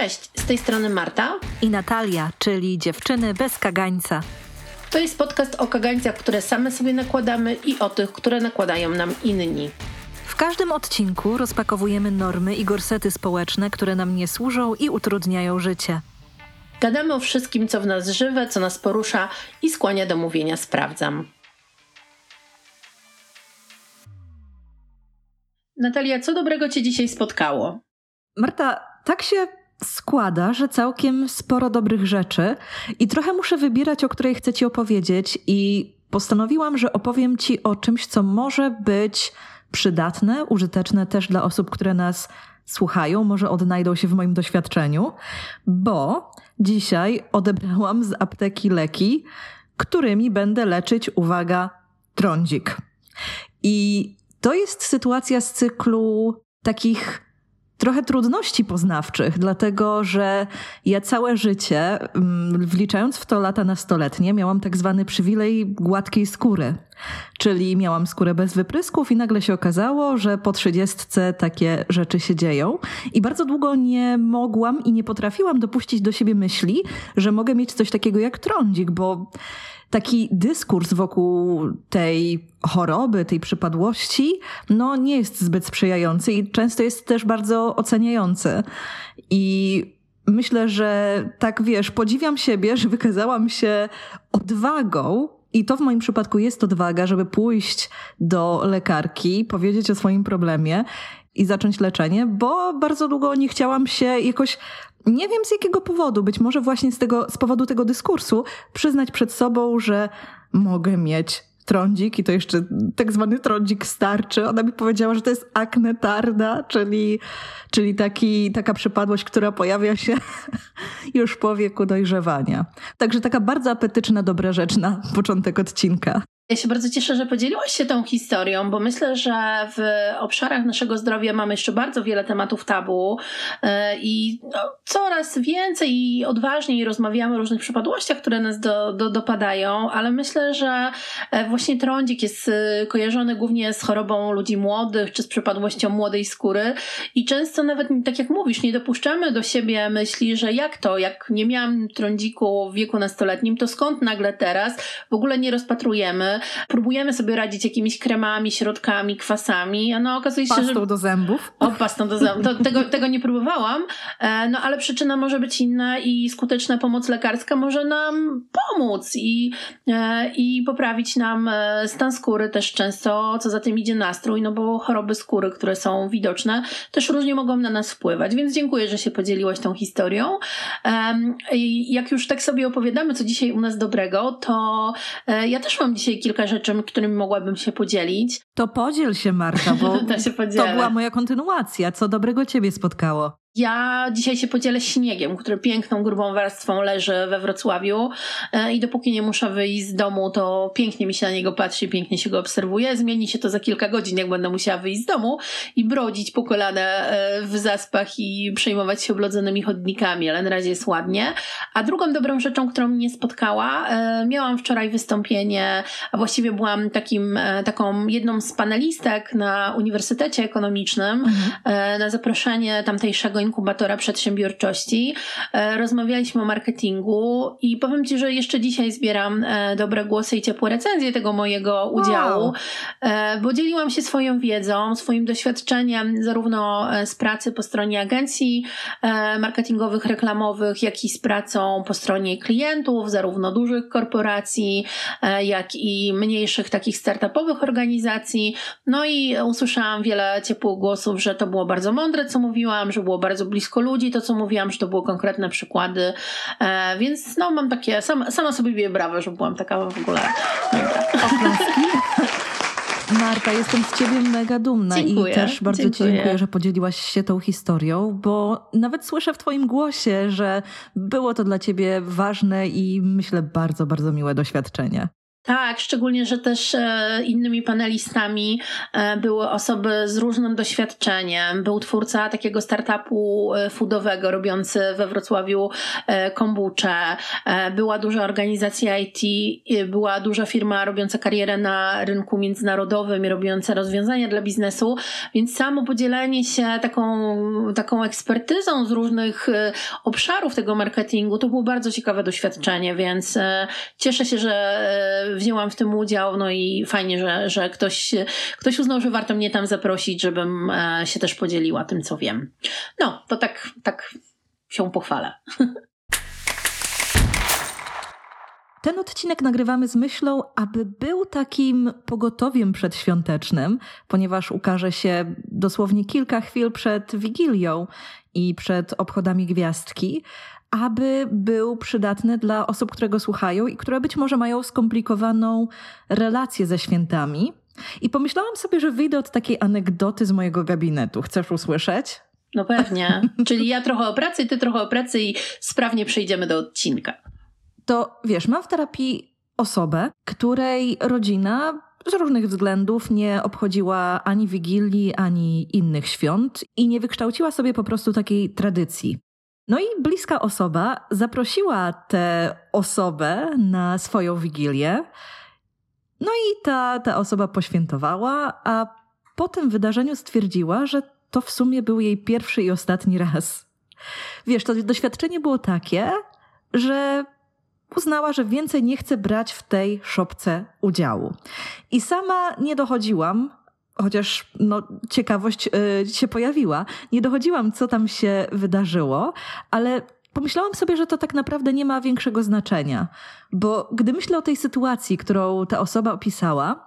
Cześć, z tej strony Marta i Natalia, czyli dziewczyny bez kagańca. To jest podcast o kagańcach, które same sobie nakładamy i o tych, które nakładają nam inni. W każdym odcinku rozpakowujemy normy i gorsety społeczne, które nam nie służą i utrudniają życie. Gadamy o wszystkim, co w nas żywe, co nas porusza i skłania do mówienia sprawdzam. Natalia, co dobrego Cię dzisiaj spotkało? Marta, tak się składa, że całkiem sporo dobrych rzeczy i trochę muszę wybierać, o której chcę Ci opowiedzieć i postanowiłam, że opowiem Ci o czymś, co może być przydatne, użyteczne też dla osób, które nas słuchają, może odnajdą się w moim doświadczeniu, bo dzisiaj odebrałam z apteki leki, którymi będę leczyć, uwaga, trądzik. I to jest sytuacja z cyklu takich trochę trudności poznawczych, dlatego że ja całe życie, mm, wliczając w to lata nastoletnie, miałam tak zwany przywilej gładkiej skóry. Czyli miałam skórę bez wyprysków i nagle się okazało, że po trzydziestce takie rzeczy się dzieją. I bardzo długo nie mogłam i nie potrafiłam dopuścić do siebie myśli, że mogę mieć coś takiego jak trądzik, bo taki dyskurs wokół tej choroby, tej przypadłości, no nie jest zbyt sprzyjający i często jest też bardzo oceniający. I myślę, że tak wiesz, podziwiam siebie, że wykazałam się odwagą i to w moim przypadku jest odwaga, żeby pójść do lekarki, powiedzieć o swoim problemie i zacząć leczenie, bo bardzo długo nie chciałam się jakoś nie wiem z jakiego powodu, być może właśnie z, tego, z powodu tego dyskursu, przyznać przed sobą, że mogę mieć trądzik i to jeszcze tak zwany trądzik starczy. Ona mi powiedziała, że to jest akne tarda, czyli, czyli taki, taka przypadłość, która pojawia się już po wieku dojrzewania. Także taka bardzo apetyczna, dobra rzecz na początek odcinka. Ja się bardzo cieszę, że podzieliłaś się tą historią, bo myślę, że w obszarach naszego zdrowia mamy jeszcze bardzo wiele tematów tabu e, i no, coraz więcej i odważniej rozmawiamy o różnych przypadłościach, które nas do, do, dopadają, ale myślę, że e, właśnie trądzik jest e, kojarzony głównie z chorobą ludzi młodych czy z przypadłością młodej skóry i często nawet, tak jak mówisz, nie dopuszczamy do siebie myśli, że jak to, jak nie miałam trądziku w wieku nastoletnim, to skąd nagle teraz? W ogóle nie rozpatrujemy próbujemy sobie radzić jakimiś kremami, środkami, kwasami, a no okazuje się, pastą że... do zębów? O, pastą do zębów. To, tego, tego nie próbowałam, e, no ale przyczyna może być inna i skuteczna pomoc lekarska może nam pomóc i, e, i poprawić nam e, stan skóry też często, co za tym idzie nastrój, no bo choroby skóry, które są widoczne, też różnie mogą na nas wpływać, więc dziękuję, że się podzieliłaś tą historią. Jak już tak sobie opowiadamy, co dzisiaj u nas dobrego, to ja też mam dzisiaj kilka kilka rzeczy, którymi mogłabym się podzielić. To podziel się, Marta, bo to, to była moja kontynuacja. Co dobrego ciebie spotkało? Ja dzisiaj się podzielę śniegiem, który piękną, grubą warstwą leży we Wrocławiu e, i dopóki nie muszę wyjść z domu, to pięknie mi się na niego patrzy, pięknie się go obserwuje. Zmieni się to za kilka godzin, jak będę musiała wyjść z domu i brodzić po kolana e, w zaspach i przejmować się oblodzonymi chodnikami, ale na razie jest ładnie. A drugą dobrą rzeczą, którą mnie spotkała, e, miałam wczoraj wystąpienie, a właściwie byłam takim, taką jedną z panelistek na Uniwersytecie Ekonomicznym mhm. na zaproszenie tamtejszego inkubatora przedsiębiorczości. E, rozmawialiśmy o marketingu i powiem Ci, że jeszcze dzisiaj zbieram e, dobre głosy i ciepłe recenzje tego mojego udziału, wow. E, bo dzieliłam się swoją wiedzą, swoim doświadczeniem zarówno z pracy po stronie agencji marketingowych, reklamowych, jak i z pracą po stronie klientów, zarówno dużych korporacji, jak i mniejszych takich startupowych organizacji. No i usłyszałam wiele ciepłych głosów, że to było bardzo mądre, co mówiłam, że było bardzo bardzo blisko ludzi, to co mówiłam, że to były konkretne przykłady, e, więc no mam takie, sama, sama sobie biję brawo, że byłam taka w ogóle Oklaski. Marta, jestem z ciebie mega dumna dziękuję, i też bardzo dziękuję. ci dziękuję, że podzieliłaś się tą historią, bo nawet słyszę w twoim głosie, że było to dla ciebie ważne i myślę bardzo, bardzo miłe doświadczenie. Tak, szczególnie, że też e, innymi panelistami e, były osoby z różnym doświadczeniem. Był twórca takiego startupu e, foodowego robiący we Wrocławiu kombucze. Była duża organizacja IT, była duża firma robiąca karierę na rynku międzynarodowym i robiąca rozwiązania dla biznesu, więc samo podzielenie się taką, taką ekspertyzą z różnych obszarów tego marketingu to było bardzo ciekawe doświadczenie, więc cieszę się, że wzięłam w tym udział, no i fajnie, że, że ktoś, ktoś uznał, że warto mnie tam zaprosić, żebym e, się też podzieliła tym, co wiem. No, to tak, tak się pochwalę. Ten odcinek nagrywamy z myślą, aby był takim pogotowiem przedświątecznym, ponieważ ukaże się dosłownie kilka chwil przed Wigilią i przed obchodami gwiazdki, aby był przydatny dla osób, które go słuchają i które być może mają skomplikowaną relację ze świętami. I pomyślałam sobie, że wyjdę od takiej anegdoty z mojego gabinetu. Chcesz usłyszeć? No pewnie. Czyli ja trochę o pracy, ty trochę o pracy i sprawnie przejdziemy do odcinka. To wiesz, mam w terapii osobę, której rodzina z różnych względów nie obchodziła ani Wigilii, ani innych świąt i nie wykształciła sobie po prostu takiej tradycji. No i bliska osoba zaprosiła tę osobę na swoją wigilię. No i ta, ta osoba poświętowała, a po tym wydarzeniu stwierdziła, że to w sumie był jej pierwszy i ostatni raz. Wiesz, to doświadczenie było takie, że uznała, że więcej nie chce brać w tej szopce udziału. I sama nie dochodziłam, chociaż no, ciekawość y, się pojawiła. Nie dochodziłam, co tam się wydarzyło, ale pomyślałam sobie, że to tak naprawdę nie ma większego znaczenia, bo gdy myślę o tej sytuacji, którą ta osoba opisała,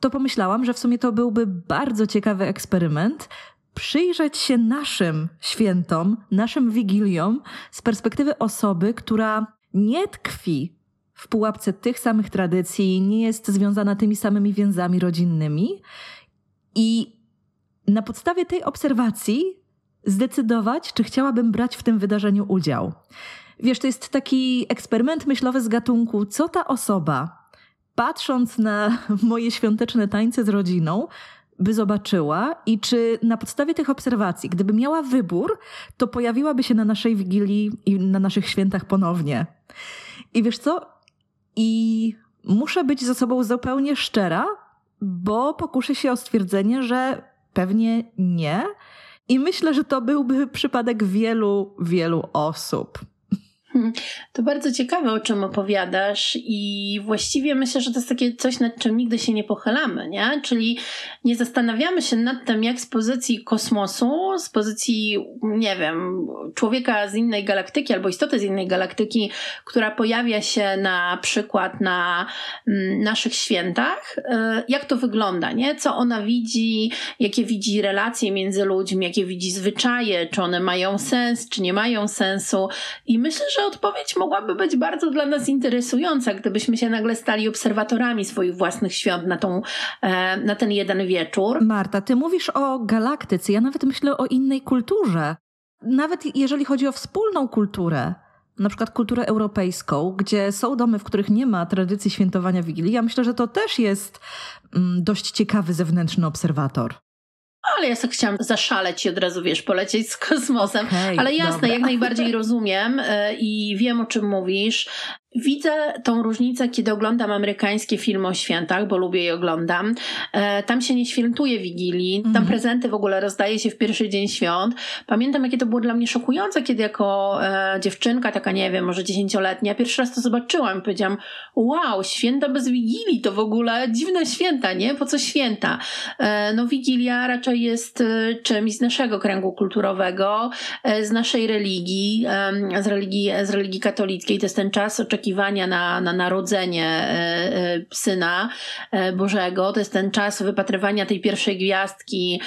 to pomyślałam, że w sumie to byłby bardzo ciekawy eksperyment. Przyjrzeć się naszym świętom, naszym wigiliom z perspektywy osoby, która nie tkwi w pułapce tych samych tradycji, nie jest związana tymi samymi więzami rodzinnymi i na podstawie tej obserwacji zdecydować, czy chciałabym brać w tym wydarzeniu udział. Wiesz, to jest taki eksperyment myślowy z gatunku, co ta osoba, patrząc na moje świąteczne tańce z rodziną, by zobaczyła i czy na podstawie tych obserwacji, gdyby miała wybór, to pojawiłaby się na naszej wigilii i na naszych świętach ponownie. I wiesz co? I muszę być ze sobą zupełnie szczera, bo pokuszę się o stwierdzenie, że pewnie nie. I myślę, że to byłby przypadek wielu, wielu osób. To bardzo ciekawe, o czym opowiadasz, i właściwie myślę, że to jest takie coś, nad czym nigdy się nie pochylamy, nie? Czyli nie zastanawiamy się nad tym, jak z pozycji kosmosu, z pozycji, nie wiem, człowieka z innej galaktyki albo istoty z innej galaktyki, która pojawia się na przykład na mm, naszych świętach, y, jak to wygląda, nie? Co ona widzi, jakie widzi relacje między ludźmi, jakie widzi zwyczaje, czy one mają sens, czy nie mają sensu. I myślę, że odpowiedź mogłaby być bardzo dla nas interesująca, gdybyśmy się nagle stali obserwatorami swoich własnych świąt na, tą, e, na ten jeden wieczór. Marta, ty mówisz o galaktyce, ja nawet myślę o innej kulturze. Nawet jeżeli chodzi o wspólną kulturę, na przykład kulturę europejską, gdzie są domy, w których nie ma tradycji świętowania Wigilii, ja myślę, że to też jest mm, dość ciekawy zewnętrzny obserwator ale ja sobie chciałam zaszaleć i od razu, wiesz, polecieć z kosmosem. Okay, ale jasne, dobra. jak najbardziej rozumiem e, i wiem, o czym mówisz. Widzę tą różnicę, kiedy oglądam amerykańskie filmy o świętach, bo lubię je oglądam. E, tam się nie świętuje Wigilii, tam mm. prezenty w ogóle rozdaje się w pierwszy dzień świąt. Pamiętam, jakie to było dla mnie szokujące, kiedy jako e, dziewczynka, taka nie wiem, może dziesięcioletnia, pierwszy raz to zobaczyłam i powiedziałam, wow, święta bez Wigilii, to w ogóle dziwne święta, nie? Po co święta? E, no Wigilia raczej jest e, czymś z naszego kręgu kulturowego, e, z naszej religii, z religii, z religii katolickiej. To jest ten czas oczekiwania oczekiwania na, na narodzenie e, e, syna e, Bożego. To jest ten czas wypatrywania tej pierwszej gwiazdki,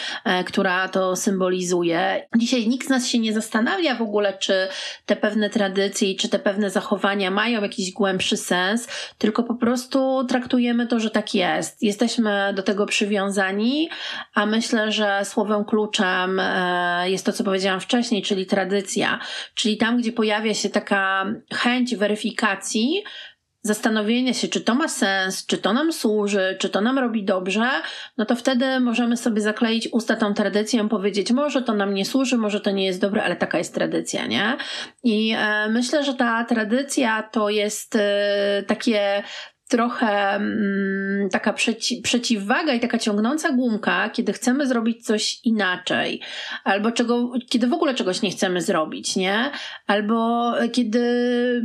która to symbolizuje. Dzisiaj nikt z nas się nie zastanawia w ogóle, czy te pewne tradycje, czy te pewne zachowania mają jakiś głębszy sens, tylko po prostu traktujemy to, że tak jest. Jesteśmy do tego przywiązani, a myślę, że słowem kluczem jest to, co powiedziałam wcześniej, czyli tradycja. Czyli tam, gdzie pojawia się taka chęć weryfikacji, zastanowienia się, czy to ma sens, czy to nam służy, czy to nam robi dobrze, no to wtedy możemy sobie zakleić usta tą tradycją, powiedzieć, może to nam nie służy, może to nie jest dobre, ale taka jest tradycja, nie? I e, myślę, że ta tradycja to jest e, takie trochę mm, taka przeci przeciwwaga i taka ciągnąca gumka, kiedy chcemy zrobić coś inaczej, albo czego, kiedy w ogóle czegoś nie chcemy zrobić, nie? Albo kiedy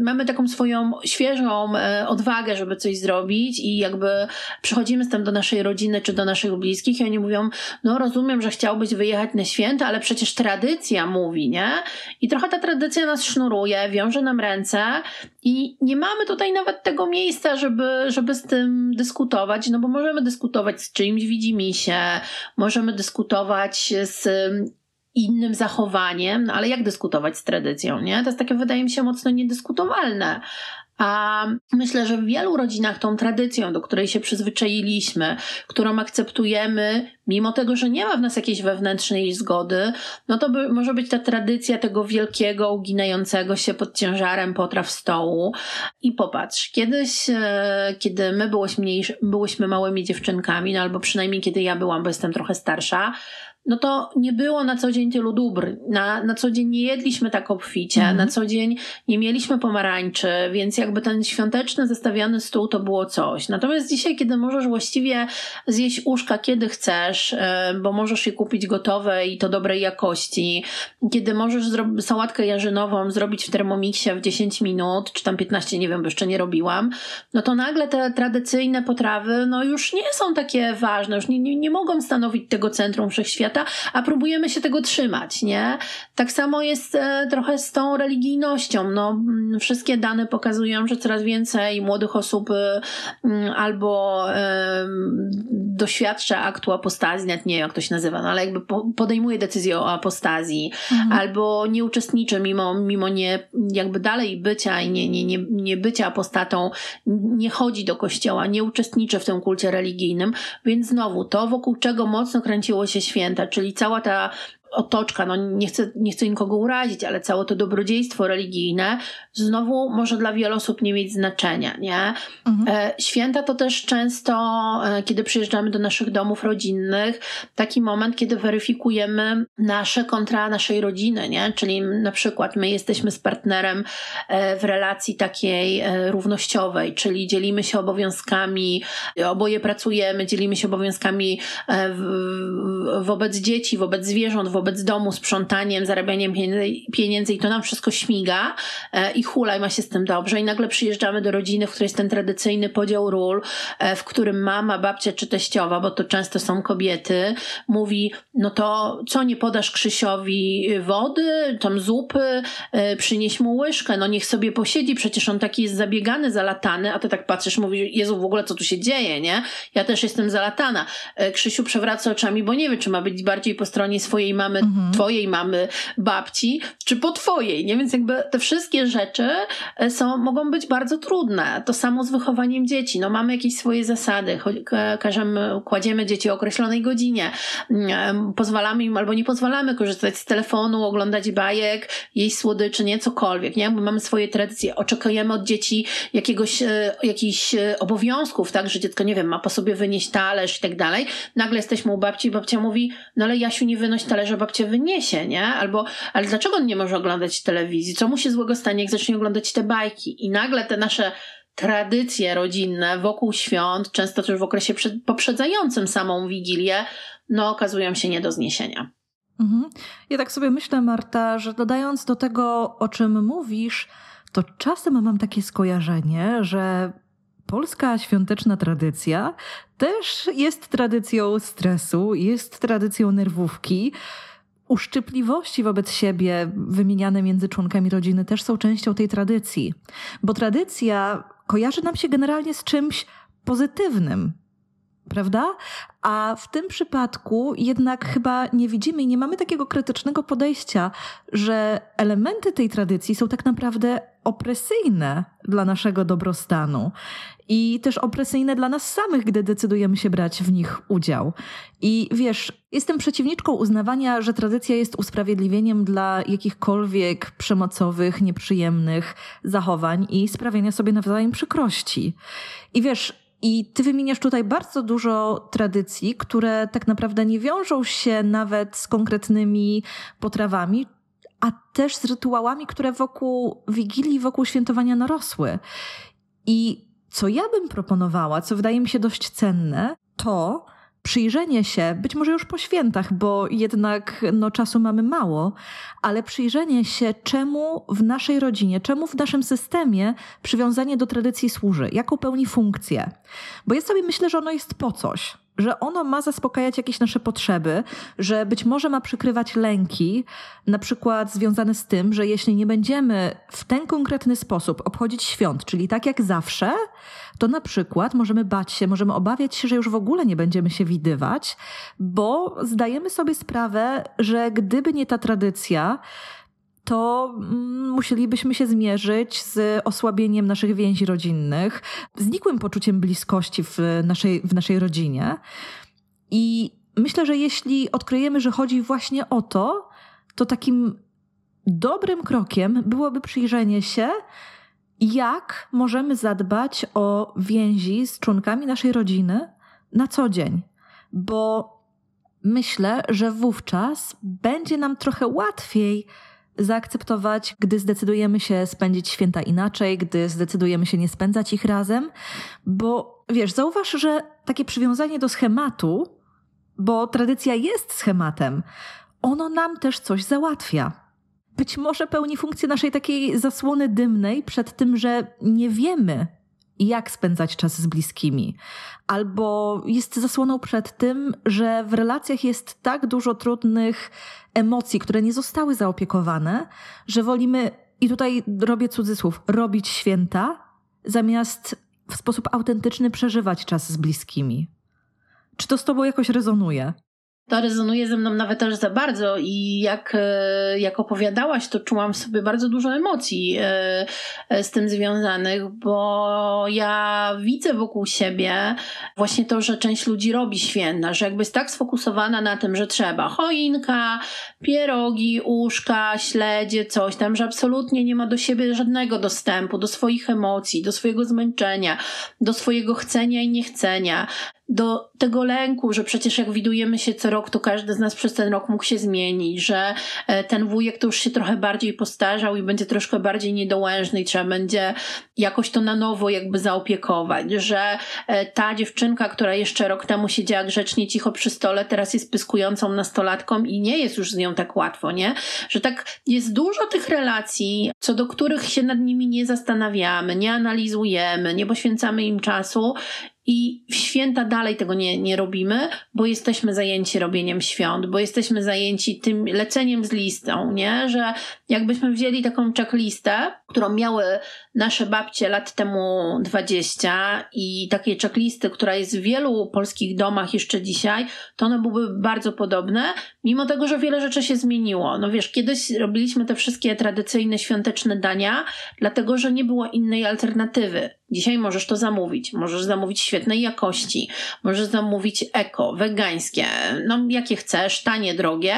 mamy taką swoją świeżą e, odwagę, żeby coś zrobić i jakby przychodzimy z tym do naszej rodziny czy do naszych bliskich i oni mówią, no rozumiem, że chciałbyś wyjechać na święta, ale przecież tradycja mówi, nie? I trochę ta tradycja nas sznuruje, wiąże nam ręce i nie mamy tutaj nawet tego miejsca, żeby żeby z tym dyskutować, no bo możemy dyskutować z czyimś widzimisię, możemy dyskutować z innym zachowaniem, no ale jak dyskutować z tradycją, nie? To jest takie, wydaje mi się, mocno niedyskutowalne. A myślę, że w wielu rodzinach tą tradycją, do której się przyzwyczailiśmy, którą akceptujemy, mimo tego, że nie ma w nas jakiejś wewnętrznej zgody, no to by, może być ta tradycja tego wielkiego, uginającego się pod ciężarem potraw stołu. I popatrz, kiedyś, e, kiedy my byłyśmy, byłyśmy małymi dziewczynkami, no albo przynajmniej kiedy ja byłam, bo jestem trochę starsza, no to nie było na co dzień tylu dóbr. Na, na co dzień nie jedliśmy tak obficie, mm. na co dzień nie mieliśmy pomarańczy, więc jakby ten świąteczny zestawiany stół to było coś. Natomiast dzisiaj, kiedy możesz właściwie zjeść uszka kiedy chcesz, e, bo możesz je kupić gotowe i to dobrej jakości, kiedy możesz sałatkę jarzynową zrobić w termomiksie w 10 minut, czy tam 15, nie wiem, bo jeszcze nie robiłam, no to nagle te tradycyjne potrawy no już nie są takie ważne, już nie, nie, nie mogą stanowić tego centrum wszechświata, świata, a próbujemy się tego trzymać, nie? Tak samo jest e, trochę z tą religijnością. No, mm, wszystkie dane pokazują, że coraz więcej młodych osób e, mm, albo e, doświadcza aktu apostazji, nawet nie wiem jak to się nazywa, no, ale jakby podejmuje decyzję o apostazji, mhm. albo nie uczestniczy mimo, mimo nie, jakby dalej bycia i nie, nie, nie, nie bycia apostatą, nie chodzi do kościoła, nie uczestniczy w tym kulcie religijnym, więc znowu to, wokół czego mocno kręciło się święta, czyli cała ta otoczka, no nie chcę, nie chcę nikogo urazić, ale całe to dobrodziejstwo religijne znowu może dla wielu osób nie mieć znaczenia, nie? Mhm. E, święta to też często, e, kiedy przyjeżdżamy do naszych domów rodzinnych, taki moment, kiedy weryfikujemy nasze kontra naszej rodziny, nie? Czyli na przykład my jesteśmy z partnerem e, w relacji takiej równościowej, czyli dzielimy się obowiązkami, oboje pracujemy, dzielimy się obowiązkami wobec dzieci, wobec zwierząt, wobec wobec domu, sprzątaniem, zarabianiem pieniędzy i to nam wszystko śmiga e, i hula i ma się z tym dobrze i nagle przyjeżdżamy do rodziny, w której jest ten tradycyjny podział ról, e, w którym mama, babcia czy teściowa, bo to często są kobiety, mówi, no to co nie podasz Krzysiowi wody, tam zupy, e, przynieś mu łyżkę, no niech sobie posiedzi, przecież on taki jest zabiegany, zalatany, a ty tak patrzysz, mówisz, Jezu, w ogóle co tu się dzieje, nie? Ja też jestem zalatana. Krzysiu przewraca oczami, bo nie wie, czy ma być bardziej po stronie swojej mamy mamy, mhm. twojej mamy, babci, czy po twojej, nie? Więc jakby te wszystkie rzeczy e, są, mogą być bardzo trudne. To samo z wychowaniem dzieci. No mamy jakieś swoje zasady, każemy, kładziemy dzieci o określonej godzinie, mm, pozwalamy im albo nie pozwalamy korzystać z telefonu, oglądać bajek, jeść słodyczy, nie? Cokolwiek, nie? Bo mamy swoje tradycje, oczekujemy od dzieci jakiegoś, e, jakichś e, obowiązków, tak? Że dziecko, nie wiem, ma po sobie wynieść talerz i tak dalej. Nagle jesteśmy u babci i babcia mówi, no ale Jasiu, nie wynoś talerza, babcia wyniesie, nie? Albo, ale dlaczego on nie może oglądać telewizji? Co mu się złego stanie, jak zacznie oglądać te bajki? I nagle te nasze tradycje rodzinne wokół świąt, często też w okresie poprzedzającym samą Wigilię, no okazują się nie do zniesienia. Mhm. Ja tak sobie myślę, Marta, że dodając do tego, o czym mówisz, to czasem mam takie skojarzenie, że polska świąteczna tradycja też jest tradycją stresu, jest tradycją nerwówki uszczypliwości wobec siebie wymieniane między członkami rodziny też są częścią tej tradycji. Bo tradycja kojarzy nam się generalnie z czymś pozytywnym. Prawda? A w tym przypadku jednak chyba nie widzimy i nie mamy takiego krytycznego podejścia, że elementy tej tradycji są tak naprawdę opresyjne dla naszego dobrostanu i też opresyjne dla nas samych, gdy decydujemy się brać w nich udział. I wiesz, jestem przeciwniczką uznawania, że tradycja jest usprawiedliwieniem dla jakichkolwiek przemocowych, nieprzyjemnych zachowań i sprawiania sobie nawzajem przykrości. I wiesz, i ty wymieniasz tutaj bardzo dużo tradycji, które tak naprawdę nie wiążą się nawet z konkretnymi potrawami, a też z rytuałami, które wokół Wigilii, wokół świętowania narosły. I co ja bym proponowała, co wydaje mi się dość cenne, to przyjrzenie się, być może już po świętach, bo jednak no, czasu mamy mało, ale przyjrzenie się, czemu w naszej rodzinie, czemu w naszym systemie przywiązanie do tradycji służy, jaką pełni funkcję. Bo ja sobie myślę, że ono jest po coś że ono ma zaspokajać jakieś nasze potrzeby, że być może ma przykrywać lęki, na przykład związane z tym, że jeśli nie będziemy w ten konkretny sposób obchodzić świąt, czyli tak jak zawsze, to na przykład możemy bać się, możemy obawiać się, że już w ogóle nie będziemy się widywać, bo zdajemy sobie sprawę, że gdyby nie ta tradycja, to mm, musielibyśmy się zmierzyć z osłabieniem naszych więzi rodzinnych, znikłym poczuciem bliskości w naszej, w naszej rodzinie. I myślę, że jeśli odkryjemy, że chodzi właśnie o to, to takim dobrym krokiem byłoby przyjrzenie się, jak możemy zadbać o więzi z członkami naszej rodziny na co dzień. Bo myślę, że wówczas będzie nam trochę łatwiej zaakceptować, gdy zdecydujemy się spędzić święta inaczej, gdy zdecydujemy się nie spędzać ich razem, bo wiesz, zauważ, że takie przywiązanie do schematu, bo tradycja jest schematem, ono nam też coś załatwia. Być może pełni funkcję naszej takiej zasłony dymnej przed tym, że nie wiemy, jak spędzać czas z bliskimi. Albo jest zasłoną przed tym, że w relacjach jest tak dużo trudnych emocji, które nie zostały zaopiekowane, że wolimy, i tutaj robię cudzysłów, robić święta, zamiast w sposób autentyczny przeżywać czas z bliskimi. Czy to z Tobą jakoś rezonuje? To rezonuje ze mną nawet aż za bardzo i jak, e, jak opowiadałaś, to czułam w sobie bardzo dużo emocji e, e, z tym związanych, bo ja widzę wokół siebie właśnie to, że część ludzi robi święta, że jakby jest tak sfokusowana na tym, że trzeba choinka, pierogi, uszka, śledzie, coś tam, że absolutnie nie ma do siebie żadnego dostępu, do swoich emocji, do swojego zmęczenia, do swojego chcenia i niechcenia, do tego lęku, że przecież jak widujemy się co rok, to każdy z nas przez ten rok mógł się zmienić, że e, ten wujek to już się trochę bardziej postarzał i będzie troszkę bardziej niedołężny i trzeba będzie jakoś to na nowo jakby zaopiekować, że e, ta dziewczynka, która jeszcze rok temu siedziała grzecznie cicho przy stole, teraz jest pyskującą nastolatką i nie jest już z nią tak łatwo, nie? Że tak jest dużo tych relacji, co do których się nad nimi nie zastanawiamy, nie analizujemy, nie poświęcamy im czasu i w święta dalej tego nie, nie robimy, bo jesteśmy zajęci robieniem świąt, bo jesteśmy zajęci tym leceniem z listą, nie? Że jakbyśmy wzięli taką checklistę, którą miały nasze babcie lat temu 20 i takiej checklisty, która jest w wielu polskich domach jeszcze dzisiaj, to one byłyby bardzo podobne, mimo tego, że wiele rzeczy się zmieniło. No wiesz, kiedyś robiliśmy te wszystkie tradycyjne świąteczne dania, dlatego że nie było innej alternatywy. Dzisiaj możesz to zamówić. Możesz zamówić świetnej jakości, możesz zamówić eko, wegańskie, no jakie chcesz, tanie, drogie,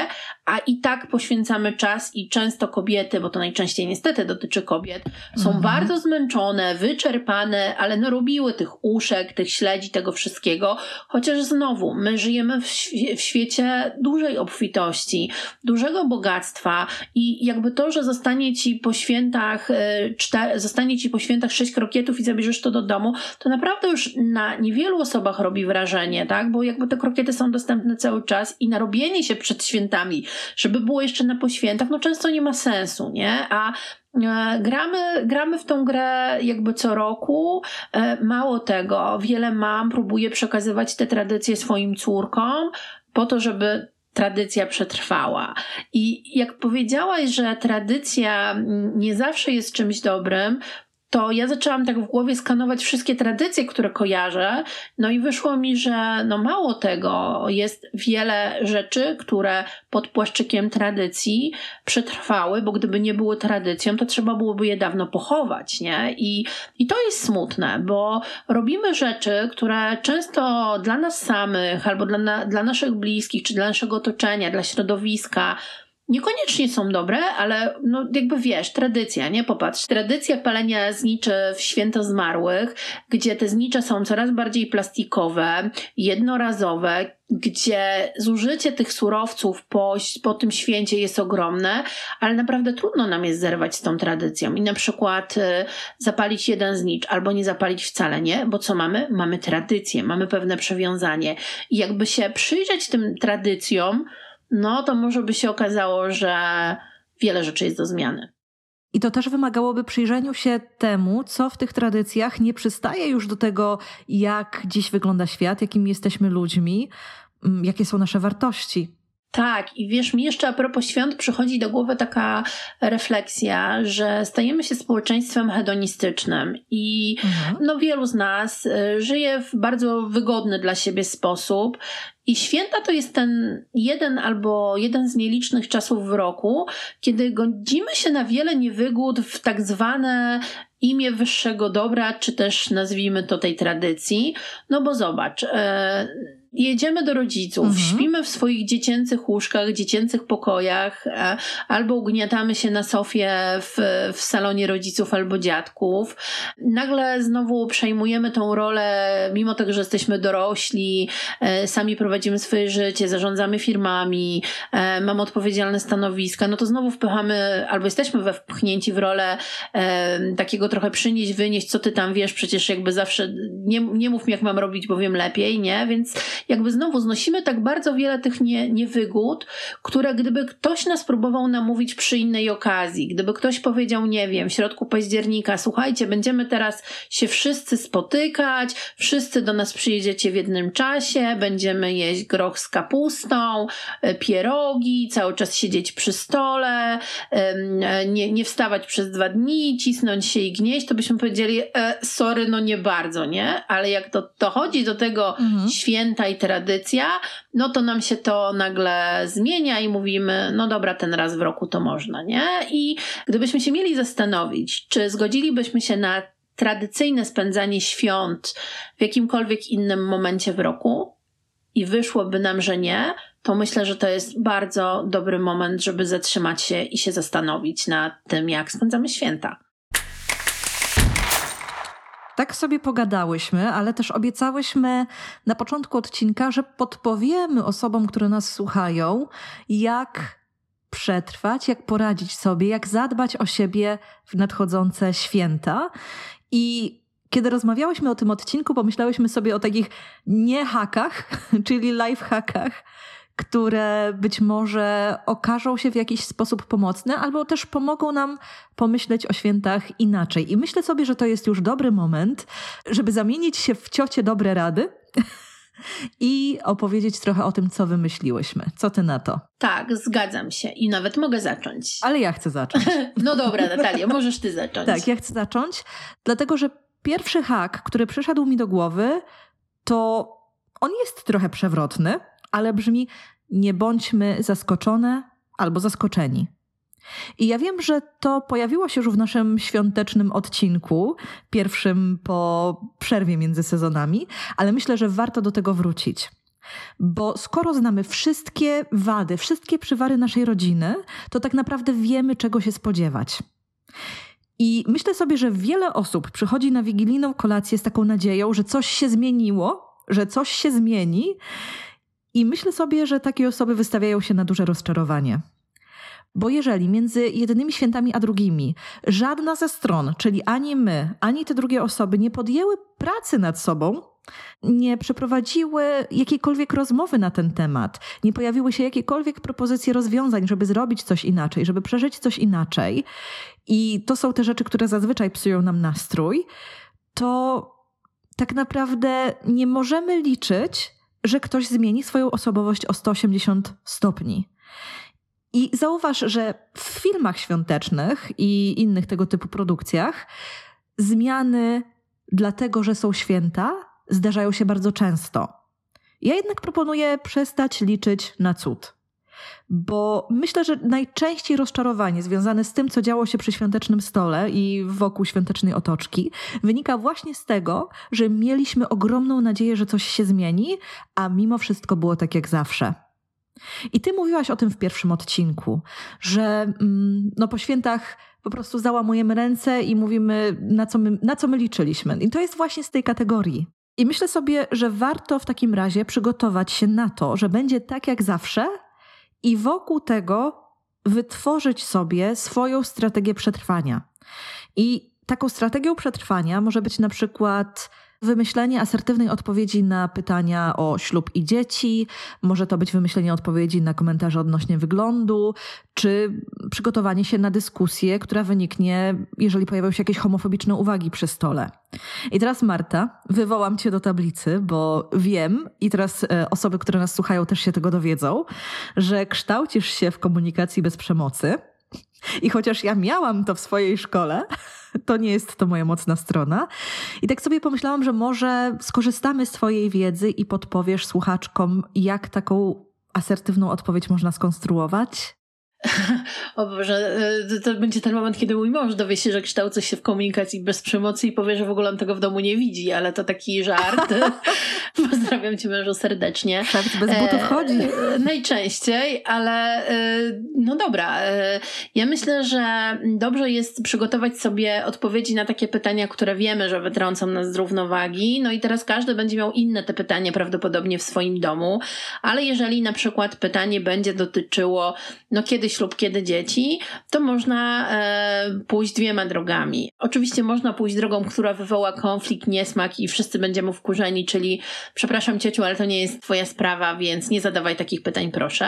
a i tak poświęcamy czas i często kobiety, bo to najczęściej niestety dotyczy kobiet, są mhm. bardzo zmęczone, wyczerpane, ale no robiły tych uszek, tych śledzi, tego wszystkiego, chociaż znowu my żyjemy w, w świecie dużej obfitości, dużego bogactwa i jakby to, że zostanie ci po świętach czter, zostanie ci po świętach sześć krokietów i zabierzesz to do domu, to naprawdę już na niewielu osobach robi wrażenie, tak? Bo jakby te krokiety są dostępne cały czas i narobienie się przed świętami żeby było jeszcze na poświętach, no często nie ma sensu, nie? A e, Gramy, gramy w tą grę jakby co roku. E, mało tego, wiele mam próbuje przekazywać te tradycje swoim córkom po to, żeby tradycja przetrwała. I jak powiedziałaś, że tradycja nie zawsze jest czymś dobrym, to ja zaczęłam tak w głowie skanować wszystkie tradycje, które kojarzę, no i wyszło mi, że no mało tego, jest wiele rzeczy, które pod płaszczykiem tradycji przetrwały, bo gdyby nie były tradycją, to trzeba byłoby je dawno pochować, nie? I, i to jest smutne, bo robimy rzeczy, które często dla nas samych, albo dla, dla naszych bliskich, czy dla naszego otoczenia, dla środowiska, niekoniecznie są dobre, ale no jakby wiesz, tradycja, nie? Popatrz, tradycja palenia zniczy w święto zmarłych, gdzie te znicze są coraz bardziej plastikowe, jednorazowe, gdzie zużycie tych surowców po, po tym święcie jest ogromne, ale naprawdę trudno nam jest zerwać z tą tradycją i na przykład y, zapalić jeden znicz albo nie zapalić wcale, nie? Bo co mamy? Mamy tradycję, mamy pewne przewiązanie i jakby się przyjrzeć tym tradycjom, no to może by się okazało, że wiele rzeczy jest do zmiany. I to też wymagałoby przyjrzeniu się temu, co w tych tradycjach nie przystaje już do tego, jak dziś wygląda świat, jakim jesteśmy ludźmi, mm, jakie są nasze wartości. Tak, i wiesz, mi jeszcze a propos świąt przychodzi do głowy taka refleksja, że stajemy się społeczeństwem hedonistycznym i mhm. no, wielu z nas y, żyje w bardzo wygodny dla siebie sposób i święta to jest ten jeden albo jeden z nielicznych czasów w roku, kiedy godzimy się na wiele niewygód w tak zwane imię wyższego dobra, czy też nazwijmy to tej tradycji. No bo zobacz, e, jedziemy do rodziców, mhm. śpimy w swoich dziecięcych łóżkach, dziecięcych pokojach, e, albo ugniatamy się na sofie w, w salonie rodziców albo dziadków. Nagle znowu przejmujemy tą rolę, mimo tego, że jesteśmy dorośli, e, sami prowadzimy swoje życie, zarządzamy firmami, e, mamy odpowiedzialne stanowiska, no to znowu wpychamy, albo jesteśmy wepchnięci w rolę takiego trochę przynieść, wynieść, co ty tam wiesz, przecież jakby zawsze nie, nie mów mi, jak mam robić, bo wiem lepiej, nie? Więc jakby znowu znosimy tak bardzo wiele tych nie, niewygód, które gdyby ktoś nas próbował namówić przy innej okazji, gdyby ktoś powiedział, nie wiem, w środku października, słuchajcie, będziemy teraz się wszyscy spotykać, wszyscy do nas przyjedziecie w jednym czasie, będziemy jeść groch z kapustą, e, pierogi, cały czas siedzieć przy stole, nie, nie wstawać przez dwa dni, cisnąć się i gnieść, to byśmy powiedzieli, e, sorry, no nie bardzo, nie? Ale jak to dochodzi do tego mhm. święta i tradycja, no to nam się to nagle zmienia i mówimy, no dobra, ten raz w roku to można, nie? I gdybyśmy się mieli zastanowić, czy zgodzilibyśmy się na tradycyjne spędzanie świąt w jakimkolwiek innym momencie w roku i wyszłoby nam, że nie, to myślę, że to jest bardzo dobry moment, żeby zatrzymać się i się zastanowić nad tym, jak spędzamy święta. Tak sobie pogadałyśmy, ale też obiecałyśmy na początku odcinka, że podpowiemy osobom, które nas słuchają, jak przetrwać, jak poradzić sobie, jak zadbać o siebie w nadchodzące święta. I kiedy rozmawiałyśmy o tym odcinku, pomyślałyśmy sobie o takich nie hakach, czyli life hackach, które być może okażą się w jakiś sposób pomocne, albo też pomogą nam pomyśleć o świętach inaczej. I myślę sobie, że to jest już dobry moment, żeby zamienić się w ciocie dobre rady. I opowiedzieć trochę o tym, co wymyśliłyśmy. Co ty na to? Tak, zgadzam się i nawet mogę zacząć. Ale ja chcę zacząć. no dobra, Natalia, możesz ty zacząć. Tak, ja chcę zacząć, dlatego że pierwszy hak, który przyszedł mi do głowy, to on jest trochę przewrotny, ale brzmi: nie bądźmy zaskoczone albo zaskoczeni. I ja wiem, że to pojawiło się już w naszym świątecznym odcinku, pierwszym po przerwie między sezonami, ale myślę, że warto do tego wrócić. Bo skoro znamy wszystkie wady, wszystkie przywary naszej rodziny, to tak naprawdę wiemy, czego się spodziewać. I myślę sobie, że wiele osób przychodzi na wigilijną kolację z taką nadzieją, że coś się zmieniło, że coś się zmieni i myślę sobie, że takie osoby wystawiają się na duże rozczarowanie. Bo jeżeli między jednymi świętami a drugimi żadna ze stron, czyli ani my, ani te drugie osoby nie podjęły pracy nad sobą, nie przeprowadziły jakiejkolwiek rozmowy na ten temat, nie pojawiły się jakiekolwiek propozycje rozwiązań, żeby zrobić coś inaczej, żeby przeżyć coś inaczej, i to są te rzeczy, które zazwyczaj psują nam nastrój, to tak naprawdę nie możemy liczyć że ktoś zmieni swoją osobowość o 180 stopni. I zauważ, że w filmach świątecznych i innych tego typu produkcjach zmiany dlatego, że są święta, zdarzają się bardzo często. Ja jednak proponuję przestać liczyć na cud. Bo myślę, że najczęściej rozczarowanie związane z tym, co działo się przy świątecznym stole i wokół świątecznej otoczki, wynika właśnie z tego, że mieliśmy ogromną nadzieję, że coś się zmieni, a mimo wszystko było tak jak zawsze. I ty mówiłaś o tym w pierwszym odcinku, że mm, no po świętach po prostu załamujemy ręce i mówimy, na co, my, na co my liczyliśmy. I to jest właśnie z tej kategorii. I myślę sobie, że warto w takim razie przygotować się na to, że będzie tak jak zawsze i wokół tego wytworzyć sobie swoją strategię przetrwania. I taką strategią przetrwania może być na przykład Wymyślenie asertywnej odpowiedzi na pytania o ślub i dzieci, może to być wymyślenie odpowiedzi na komentarze odnośnie wyglądu, czy przygotowanie się na dyskusję, która wyniknie, jeżeli pojawią się jakieś homofobiczne uwagi przy stole. I teraz Marta, wywołam cię do tablicy, bo wiem i teraz e, osoby, które nas słuchają też się tego dowiedzą, że kształcisz się w komunikacji bez przemocy. I chociaż ja miałam to w swojej szkole, to nie jest to moja mocna strona. I tak sobie pomyślałam, że może skorzystamy z Twojej wiedzy i podpowiesz słuchaczkom, jak taką asertywną odpowiedź można skonstruować. O Boże, e, to będzie ten moment, kiedy mój mąż dowie się, że kształcę się w komunikacji bez przemocy i powie, że w ogóle on tego w domu nie widzi, ale to taki żart. Pozdrawiam cię mężu serdecznie. Żart bez butów chodzi. E, najczęściej, ale e, no dobra. Ja myślę, że dobrze jest przygotować sobie odpowiedzi na takie pytania, które wiemy, że wytrącą nas z równowagi. No i teraz każdy będzie miał inne te pytania prawdopodobnie w swoim domu, ale jeżeli na przykład pytanie będzie dotyczyło, no kiedy kiedy ślub, kiedy dzieci, to można e, pójść dwiema drogami. Oczywiście można pójść drogą, która wywoła konflikt, niesmak i wszyscy będziemy wkurzeni, czyli przepraszam ciociu, ale to nie jest twoja sprawa, więc nie zadawaj takich pytań, proszę.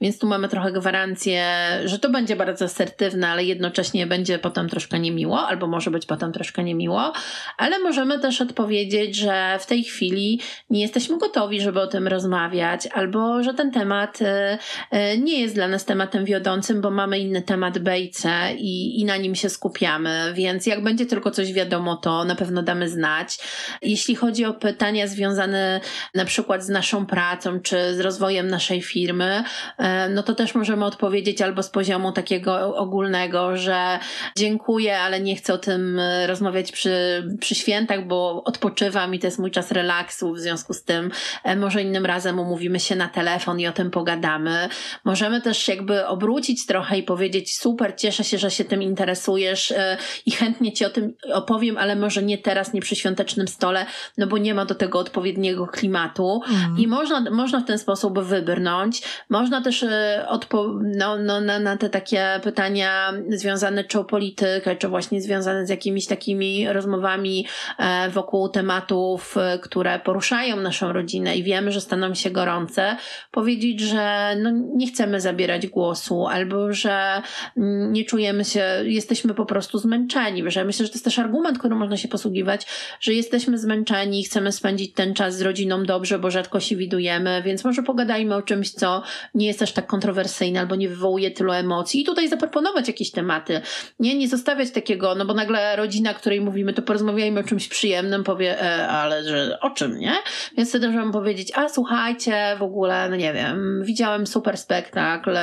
Więc tu mamy trochę gwarancję, że to będzie bardzo asertywne, ale jednocześnie będzie potem troszkę niemiło, albo może być potem troszkę niemiło, ale możemy też odpowiedzieć, że w tej chwili nie jesteśmy gotowi, żeby o tym rozmawiać, albo że ten temat e, e, nie jest dla nas tematem wiodącym, bo mamy inny temat B i i, na nim się skupiamy, więc jak będzie tylko coś wiadomo, to na pewno damy znać. Jeśli chodzi o pytania związane na przykład z naszą pracą czy z rozwojem naszej firmy, e, no to też możemy odpowiedzieć albo z poziomu takiego ogólnego, że dziękuję, ale nie chcę o tym rozmawiać przy, przy świętach, bo odpoczywam i to jest mój czas relaksu, w związku z tym e, może innym razem umówimy się na telefon i o tym pogadamy. Możemy też jakby obrócić trochę i powiedzieć: Super, cieszę się, że się tym interesujesz e, i chętnie ci o tym opowiem, ale może nie teraz, nie przy świątecznym stole, no bo nie ma do tego odpowiedniego klimatu. Mm. I można, można w ten sposób wybrnąć. Można też e, odpo- no, no, na, na te takie pytania związane czy o politykę, czy właśnie związane z jakimiś takimi rozmowami e, wokół tematów, które poruszają naszą rodzinę i wiemy, że staną się gorące, powiedzieć, że no, nie chcemy zabierać głosu albo że mm, nie czujemy się, jesteśmy po prostu zmęczeni. Że myślę, że to jest też argument, którym można się posługiwać, że jesteśmy zmęczeni i chcemy spędzić ten czas z rodziną dobrze, bo rzadko się widujemy, więc może pogadajmy o czymś, co nie jest aż tak kontrowersyjne albo nie wywołuje tylu emocji i tutaj zaproponować jakieś tematy. Nie, nie zostawiać takiego, no bo nagle rodzina, której mówimy, to porozmawiajmy o czymś przyjemnym, powie, e, ale że o czym, nie? Więc wtedy możemy powiedzieć, a słuchajcie, w ogóle, no nie wiem, widziałem super spektakl,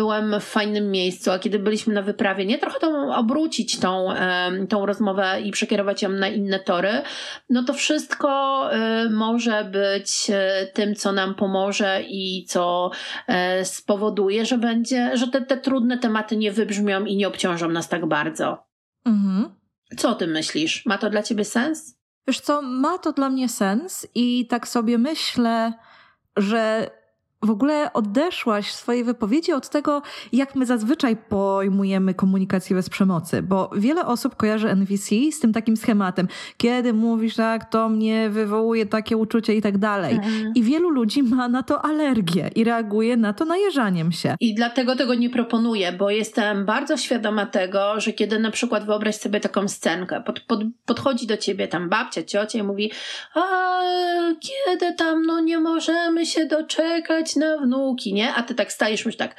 byłem w fajnym miejscu, a kiedy byliśmy na wyprawie, nie trochę tą, obrócić tą, tą rozmowę i przekierować ją na inne tory, no to wszystko y, może być y, tym, co nam pomoże i co e, spowoduje, że będzie, że te, te trudne tematy nie wybrzmią i nie obciążą nas tak bardzo. Mhm. Co o tym myślisz? Ma to dla ciebie sens? Wiesz co, ma to dla mnie sens i tak sobie myślę, że w ogóle odeszłaś w swojej wypowiedzi od tego, jak my zazwyczaj pojmujemy komunikację bez przemocy, bo wiele osób kojarzy NVC z tym takim schematem. Kiedy mówisz tak, to mnie wywołuje takie uczucie i tak dalej. Mhm. I wielu ludzi ma na to alergię i reaguje na to najeżaniem się. I dlatego tego nie proponuję, bo jestem bardzo świadoma tego, że kiedy na przykład wyobraź sobie taką scenkę, pod, pod, podchodzi do ciebie tam babcia, ciocia i mówi a kiedy tam, no nie możemy się doczekać na wnuki, nie? A ty tak stajesz, myślisz tak,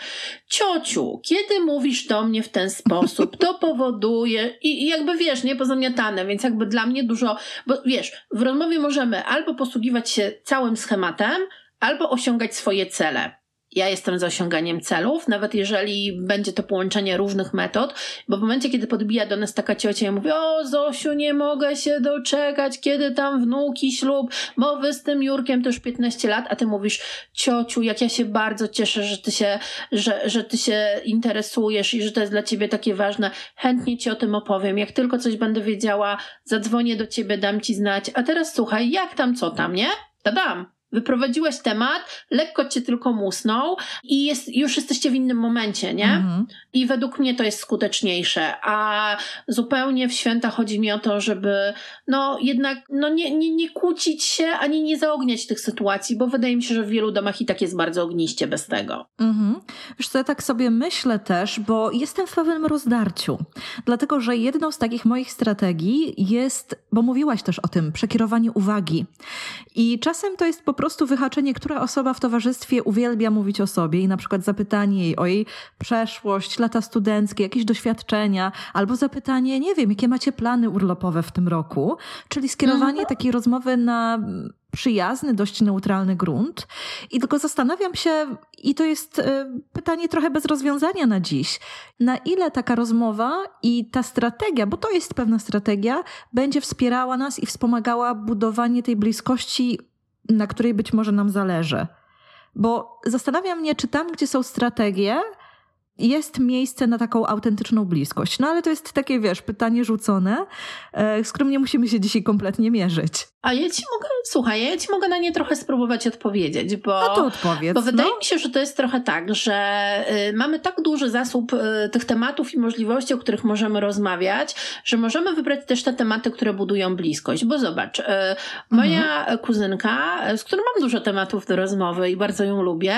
ciociu, kiedy mówisz do mnie w ten sposób, to powoduje i, i jakby wiesz, nie, pozamiatane, więc jakby dla mnie dużo, bo wiesz, w rozmowie możemy albo posługiwać się całym schematem, albo osiągać swoje cele ja jestem za osiąganiem celów, nawet jeżeli będzie to połączenie różnych metod, bo w momencie, kiedy podbija do nas taka ciocia i mówi, o Zosiu, nie mogę się doczekać, kiedy tam wnuki, ślub, bo wy z tym Jurkiem to już 15 lat, a ty mówisz, ciociu, jak ja się bardzo cieszę, że ty się, że, że ty się interesujesz i że to jest dla ciebie takie ważne, chętnie ci o tym opowiem, jak tylko coś będę wiedziała, zadzwonię do ciebie, dam ci znać, a teraz słuchaj, jak tam, co tam, nie? Dam. Wyprowadziłeś temat, lekko cię tylko musnął i jest, już jesteście w innym momencie, nie? Mhm. I według mnie to jest skuteczniejsze. A zupełnie w święta chodzi mi o to, żeby no jednak no nie, nie, nie kłócić się ani nie zaogniać tych sytuacji, bo wydaje mi się, że w wielu domach i tak jest bardzo ogniście bez tego. Mhm. Wiesz co, ja tak sobie myślę też, bo jestem w pewnym rozdarciu. Dlatego, że jedną z takich moich strategii jest, bo mówiłaś też o tym, przekierowanie uwagi. I czasem to jest po prostu wyhaczenie, która osoba w towarzystwie uwielbia mówić o sobie i na przykład zapytanie jej o jej przeszłość, lata studenckie, jakieś doświadczenia, albo zapytanie, nie wiem, jakie macie plany urlopowe w tym roku, czyli skierowanie mhm. takiej rozmowy na przyjazny, dość neutralny grunt. I tylko zastanawiam się, i to jest y, pytanie trochę bez rozwiązania na dziś, na ile taka rozmowa i ta strategia, bo to jest pewna strategia, będzie wspierała nas i wspomagała budowanie tej bliskości na której być może nam zależy. Bo zastanawiam mnie, czy tam, gdzie są strategie, jest miejsce na taką autentyczną bliskość. No ale to jest takie, wiesz, pytanie rzucone, e, z którym nie musimy się dzisiaj kompletnie mierzyć. A ja ci mogę, słuchaj, ja ci mogę na nie trochę spróbować odpowiedzieć, bo, A to odpowiedz, bo wydaje no. mi się, że to jest trochę tak, że y, mamy tak duży zasób y, tych tematów i możliwości, o których możemy rozmawiać, że możemy wybrać też te tematy, które budują bliskość. Bo zobacz, y, moja mhm. kuzynka, z którą mam dużo tematów do rozmowy i bardzo ją lubię,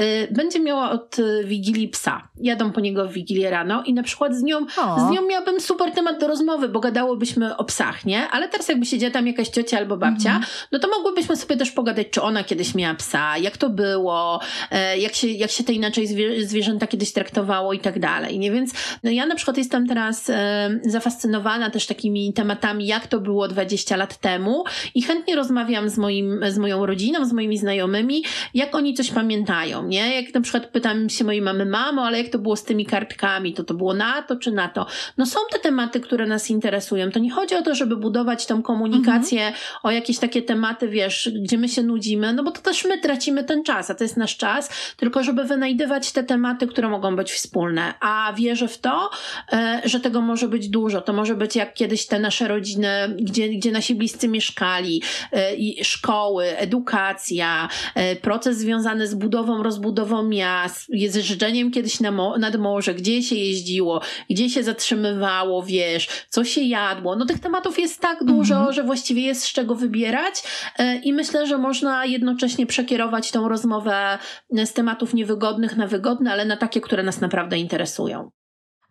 y, będzie miała od Wigilii psa. Jadą po niego w Wigilię rano i na przykład z nią, z nią miałabym super temat do rozmowy, bo gadałybyśmy o psach, nie? Ale teraz jakby siedziała tam jakaś ciocia albo babcia, -hmm. no to mogłybyśmy sobie też pogadać, czy ona kiedyś miała psa, jak to było, e, jak się, jak się te inaczej zwierzęta kiedyś traktowało i tak dalej. Nie? Więc no ja na przykład jestem teraz e, zafascynowana też takimi tematami, jak to było 20 lat temu i chętnie rozmawiam z, moim, z moją rodziną, z moimi znajomymi, jak oni coś pamiętają, nie? Jak na przykład pytam się mojej mamy, mamo, ale jak to było z tymi kartkami, to to było na to czy na to? No są te tematy, które nas interesują. To nie chodzi o to, żeby budować tą komunikację -hmm o jakieś takie tematy, wiesz, gdzie my się nudzimy, no bo to też my tracimy ten czas, a to jest nasz czas, tylko żeby wynajdywać te tematy, które mogą być wspólne. A wierzę w to, e, że tego może być dużo. To może być jak kiedyś te nasze rodziny, gdzie, gdzie nasi bliscy mieszkali, e, szkoły, edukacja, e, proces związany z budową, rozbudową miast, jeżdżeniem kiedyś na mo- nad morze, gdzie się jeździło, gdzie się zatrzymywało, wiesz, co się jadło. No tych tematów jest tak dużo, mhm. że właściwie jest z czego wybierać e, i myślę, że można jednocześnie przekierować tą rozmowę z tematów niewygodnych na wygodne, ale na takie, które nas naprawdę interesują.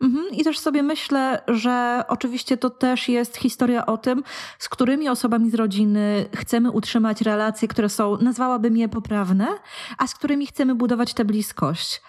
Mhm. I też sobie myślę, że oczywiście to też jest historia o tym, z którymi osobami z rodziny chcemy utrzymać relacje, które są, nazwałabym je poprawne, a z którymi chcemy budować tę bliskość.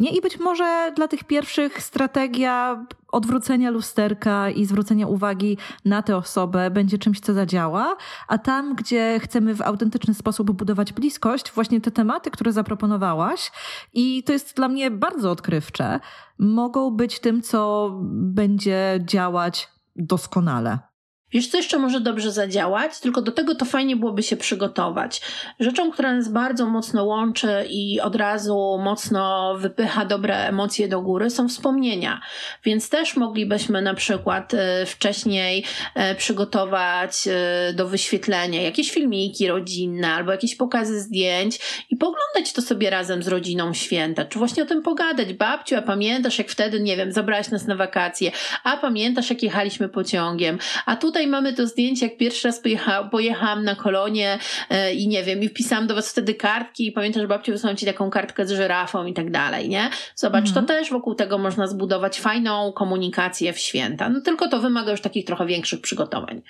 Nie? I być może dla tych pierwszych strategia odwrócenia lusterka i zwrócenia uwagi na tę osobę będzie czymś, co zadziała, a tam, gdzie chcemy w autentyczny sposób budować bliskość, właśnie te tematy, które zaproponowałaś, i to jest dla mnie bardzo odkrywcze, mogą być tym, co będzie działać doskonale. Wiesz, co jeszcze może dobrze zadziałać, tylko do tego to fajnie byłoby się przygotować. Rzeczą, która nas bardzo mocno łączy i od razu mocno wypycha dobre emocje do góry, są wspomnienia. Więc też moglibyśmy na przykład e, wcześniej e, przygotować e, do wyświetlenia jakieś filmiki rodzinne albo jakieś pokazy zdjęć i poglądać to sobie razem z rodziną święta. Czy właśnie o tym pogadać. Babciu, a pamiętasz, jak wtedy, nie wiem, zabrałaś nas na wakacje, a pamiętasz, jak jechaliśmy pociągiem, a tutaj tutaj mamy to zdjęcie, jak pierwszy raz pojecha, pojechałam na kolonie e, i nie wiem, i wpisałam do was wtedy kartki i pamiętam, że babciu wysłałam ci taką kartkę z żyrafą i tak dalej, nie? Zobacz, mhm. to też wokół tego można zbudować fajną komunikację w święta. No tylko to wymaga już takich trochę większych przygotowań.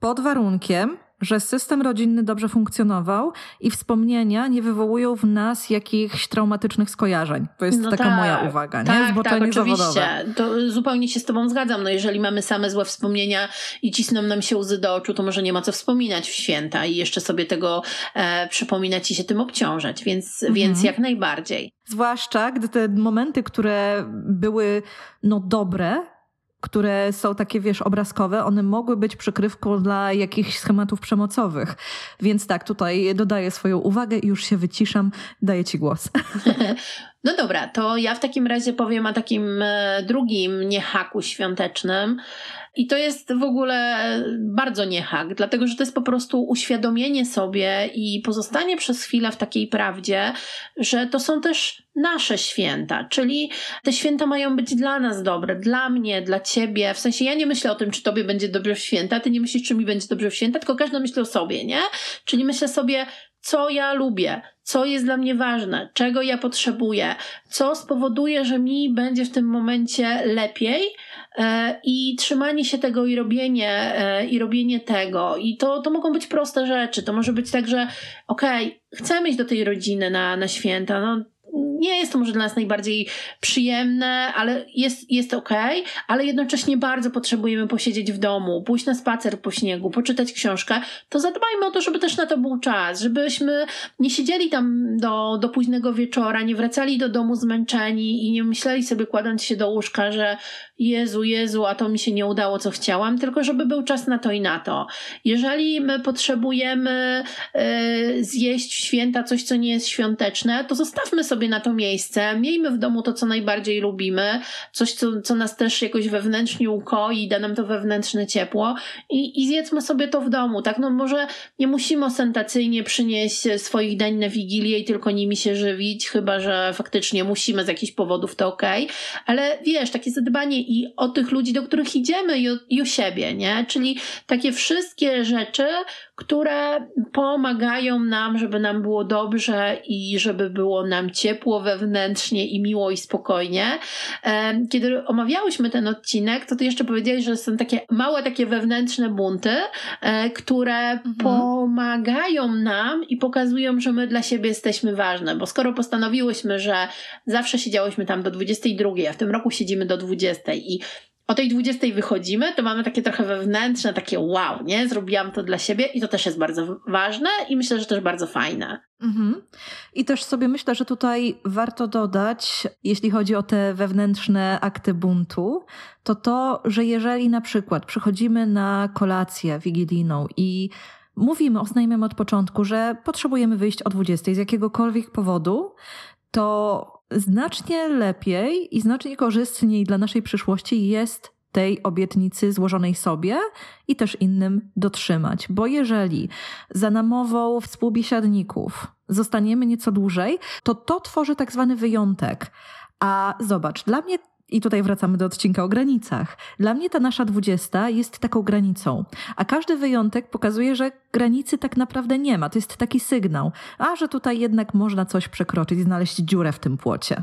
Pod warunkiem, że system rodzinny dobrze funkcjonował i wspomnienia nie wywołują w nas jakichś traumatycznych skojarzeń. To jest no taka tak, moja uwaga, nie? Tak, tak, oczywiście. To zupełnie się z tobą zgadzam. No jeżeli mamy same złe wspomnienia i cisną nam się łzy do oczu, to może nie ma co wspominać w święta i jeszcze sobie tego e, przypominać i się tym obciążać, więc, mhm. więc jak najbardziej. Zwłaszcza, gdy te momenty, które były no dobre, które są takie, wiesz, obrazkowe, one mogły być przykrywką dla jakichś schematów przemocowych. Więc tak, tutaj dodaję swoją uwagę i już się wyciszam, daję ci głos. No dobra, to ja w takim razie powiem o takim e, drugim niehaku świątecznym. I to jest w ogóle bardzo niehak, dlatego że to jest po prostu uświadomienie sobie i pozostanie przez chwilę w takiej prawdzie, że to są też nasze święta, czyli te święta mają być dla nas dobre, dla mnie, dla ciebie. W sensie ja nie myślę o tym, czy tobie będzie dobrze w święta, ty nie myślisz, czy mi będzie dobrze w święta, tylko każdy myśli o sobie, nie? Czyli myślę sobie, co ja lubię, co jest dla mnie ważne, czego ja potrzebuję, co spowoduje, że mi będzie w tym momencie lepiej e, i trzymanie się tego i robienie, e, i robienie tego. I to, to mogą być proste rzeczy. To może być tak, że okej, okay, iść do tej rodziny na, na święta, no nie jest to może dla nas najbardziej przyjemne, ale jest, jest ok, ale jednocześnie bardzo potrzebujemy posiedzieć w domu, pójść na spacer po śniegu, poczytać książkę, to zadbajmy o to, żeby też na to był czas, żebyśmy nie siedzieli tam do, do późnego wieczora, nie wracali do domu zmęczeni i nie myśleli sobie kładąc się do łóżka, że Jezu, Jezu, a to mi się nie udało, co chciałam, tylko żeby był czas na to i na to. Jeżeli my potrzebujemy y, zjeść w święta coś, co nie jest świąteczne, to zostawmy sobie na to miejsce, miejmy w domu to, co najbardziej lubimy, coś, co, co nas też jakoś wewnętrznie ukoi, da nam to wewnętrzne ciepło i, i zjedzmy sobie to w domu, tak? No może nie musimy ostentacyjnie przynieść swoich dań na Wigilię i tylko nimi się żywić, chyba, że faktycznie musimy z jakichś powodów, to okej, okay. ale wiesz, takie zadbanie i o tych ludzi, do których idziemy i o, i o siebie, nie? Czyli takie wszystkie rzeczy, które pomagają nam, żeby nam było dobrze i żeby było nam ciepło wewnętrznie i miło i spokojnie. Kiedy omawiałyśmy ten odcinek, to ty jeszcze powiedziałeś, że są takie małe takie wewnętrzne bunty, e, które mhm. pomagają nam i pokazują, że my dla siebie jesteśmy ważne, bo skoro postanowiłyśmy, że zawsze siedziałyśmy tam do 22, a w tym roku siedzimy do 20 i o tej 20 wychodzimy, to mamy takie trochę wewnętrzne, takie wow, nie? Zrobiłam to dla siebie i to też jest bardzo ważne i myślę, że też bardzo fajne. Mhm. I też sobie myślę, że tutaj warto dodać, jeśli chodzi o te wewnętrzne akty buntu, to to, że jeżeli na przykład przychodzimy na kolację wigilijną i mówimy, oznajmiamy od początku, że potrzebujemy wyjść o 20 z jakiegokolwiek powodu, to znacznie lepiej i znacznie korzystniej dla naszej przyszłości jest tej obietnicy złożonej sobie i też innym dotrzymać. Bo jeżeli za namową współbiesiadników zostaniemy nieco dłużej, to to tworzy tak zwany wyjątek. A zobacz, dla mnie i tutaj wracamy do odcinka o granicach. Dla mnie ta nasza dwudziesta jest taką granicą, a każdy wyjątek pokazuje, że granicy tak naprawdę nie ma. To jest taki sygnał, a że tutaj jednak można coś przekroczyć, znaleźć dziurę w tym płocie.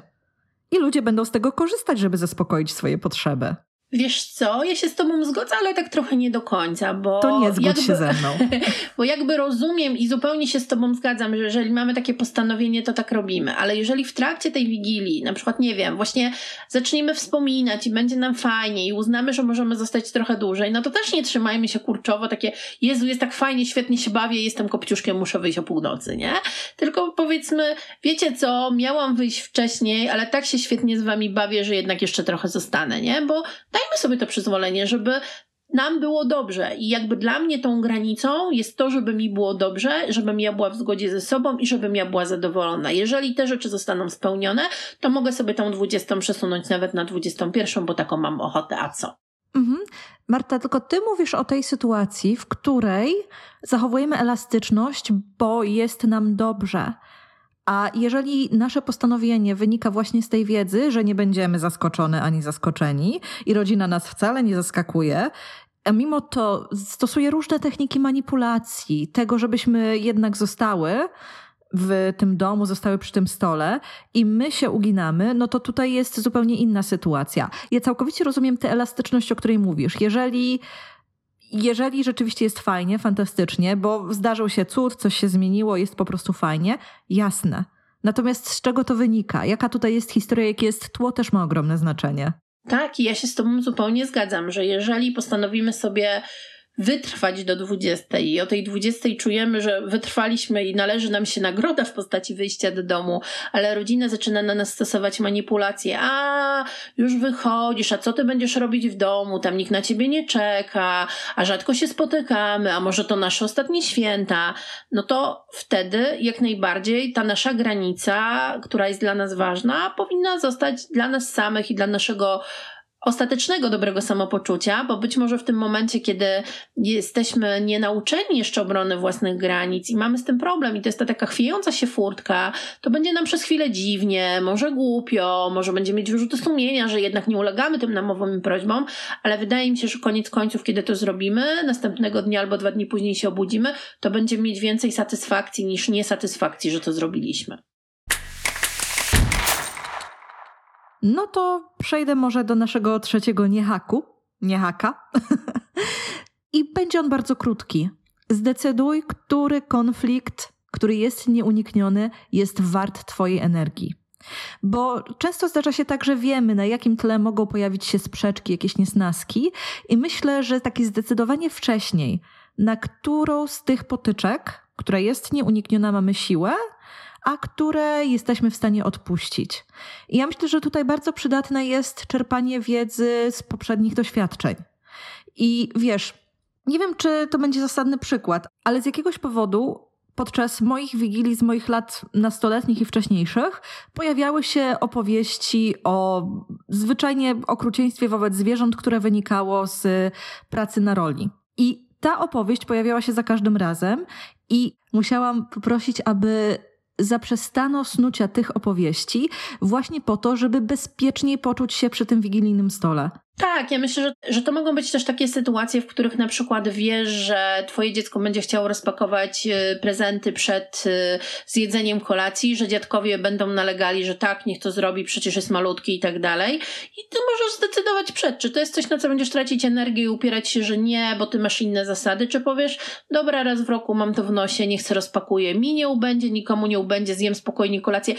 I ludzie będą z tego korzystać, żeby zaspokoić swoje potrzeby. Wiesz co, ja się z tobą zgodzę, ale tak trochę nie do końca, bo... To nie zgodź jakby, się ze mną. Bo jakby rozumiem i zupełnie się z tobą zgadzam, że jeżeli mamy takie postanowienie, to tak robimy, ale jeżeli w trakcie tej Wigilii, na przykład, nie wiem, właśnie zaczniemy wspominać i będzie nam fajnie i uznamy, że możemy zostać trochę dłużej, no to też nie trzymajmy się kurczowo, takie Jezu, jest tak fajnie, świetnie się bawię, jestem kopciuszkiem, muszę wyjść o północy, nie? Tylko powiedzmy, wiecie co, miałam wyjść wcześniej, ale tak się świetnie z wami bawię, że jednak jeszcze trochę zostanę, nie? Bo daj dajmy sobie to przyzwolenie, żeby nam było dobrze. I jakby dla mnie tą granicą jest to, żeby mi było dobrze, żebym ja była w zgodzie ze sobą i żebym ja była zadowolona. Jeżeli te rzeczy zostaną spełnione, to mogę sobie tą 20 przesunąć nawet na 21, bo taką mam ochotę, a co? Mhm. Marta, tylko ty mówisz o tej sytuacji, w której zachowujemy elastyczność, bo jest nam dobrze. A jeżeli nasze postanowienie wynika właśnie z tej wiedzy, że nie będziemy zaskoczone ani zaskoczeni i rodzina nas wcale nie zaskakuje, a mimo to stosuje różne techniki manipulacji, tego, żebyśmy jednak zostały w tym domu, zostały przy tym stole i my się uginamy, no to tutaj jest zupełnie inna sytuacja. Ja całkowicie rozumiem tę elastyczność, o której mówisz. Jeżeli jeżeli rzeczywiście jest fajnie, fantastycznie, bo zdarzył się cud, coś się zmieniło, jest po prostu fajnie, jasne. Natomiast z czego to wynika? Jaka tutaj jest historia, jakie jest tło, też ma ogromne znaczenie. Tak, i ja się z Tobą zupełnie zgadzam, że jeżeli postanowimy sobie wytrwać do 20 i o tej 20 czujemy, że wytrwaliśmy i należy nam się nagroda w postaci wyjścia do domu, ale rodzina zaczyna na nas stosować manipulacje. A, już wychodzisz, a co ty będziesz robić w domu? Tam nikt na ciebie nie czeka, a rzadko się spotykamy, a może to nasze ostatnie święta. No to wtedy jak najbardziej ta nasza granica, która jest dla nas ważna, powinna zostać dla nas samych i dla naszego ostatecznego dobrego samopoczucia, bo być może w tym momencie, kiedy jesteśmy nienauczeni jeszcze obrony własnych granic i mamy z tym problem i to jest ta taka chwiejąca się furtka, to będzie nam przez chwilę dziwnie, może głupio, może będziemy mieć wyrzuty sumienia, że jednak nie ulegamy tym namowowym prośbom, ale wydaje mi się, że koniec końców, kiedy to zrobimy, następnego dnia albo dwa dni później się obudzimy, to będziemy mieć więcej satysfakcji niż niesatysfakcji, że to zrobiliśmy. No to przejdę może do naszego trzeciego niehaku, niehaka. I będzie on bardzo krótki. Zdecyduj, który konflikt, który jest nieunikniony, jest wart Twojej energii. Bo często zdarza się tak, że wiemy, na jakim tle mogą pojawić się sprzeczki, jakieś niesnaski, i myślę, że takie zdecydowanie wcześniej, na którą z tych potyczek, która jest nieunikniona, mamy siłę, a które jesteśmy w stanie odpuścić. I ja myślę, że tutaj bardzo przydatne jest czerpanie wiedzy z poprzednich doświadczeń. I wiesz, nie wiem, czy to będzie zasadny przykład, ale z jakiegoś powodu podczas moich wigilii z moich lat nastoletnich i wcześniejszych pojawiały się opowieści o zwyczajnie okrucieństwie wobec zwierząt, które wynikało z pracy na roli. I ta opowieść pojawiała się za każdym razem i musiałam poprosić, aby zaprzestano snucia tych opowieści właśnie po to, żeby bezpieczniej poczuć się przy tym wigilijnym stole. Tak, ja myślę, że, że to mogą być też takie sytuacje, w których na przykład wiesz, że twoje dziecko będzie chciało rozpakować y, prezenty przed y, zjedzeniem kolacji, że dziadkowie będą nalegali, że tak, niech to zrobi, przecież jest malutki i tak dalej. I ty możesz zdecydować przed, czy to jest coś, na co będziesz tracić energię i upierać się, że nie, bo ty masz inne zasady, czy powiesz, dobra, raz w roku mam to w nosie, niech se rozpakuję, mi nie ubędzie, nikomu nie ubędzie, zjem spokojnie kolację.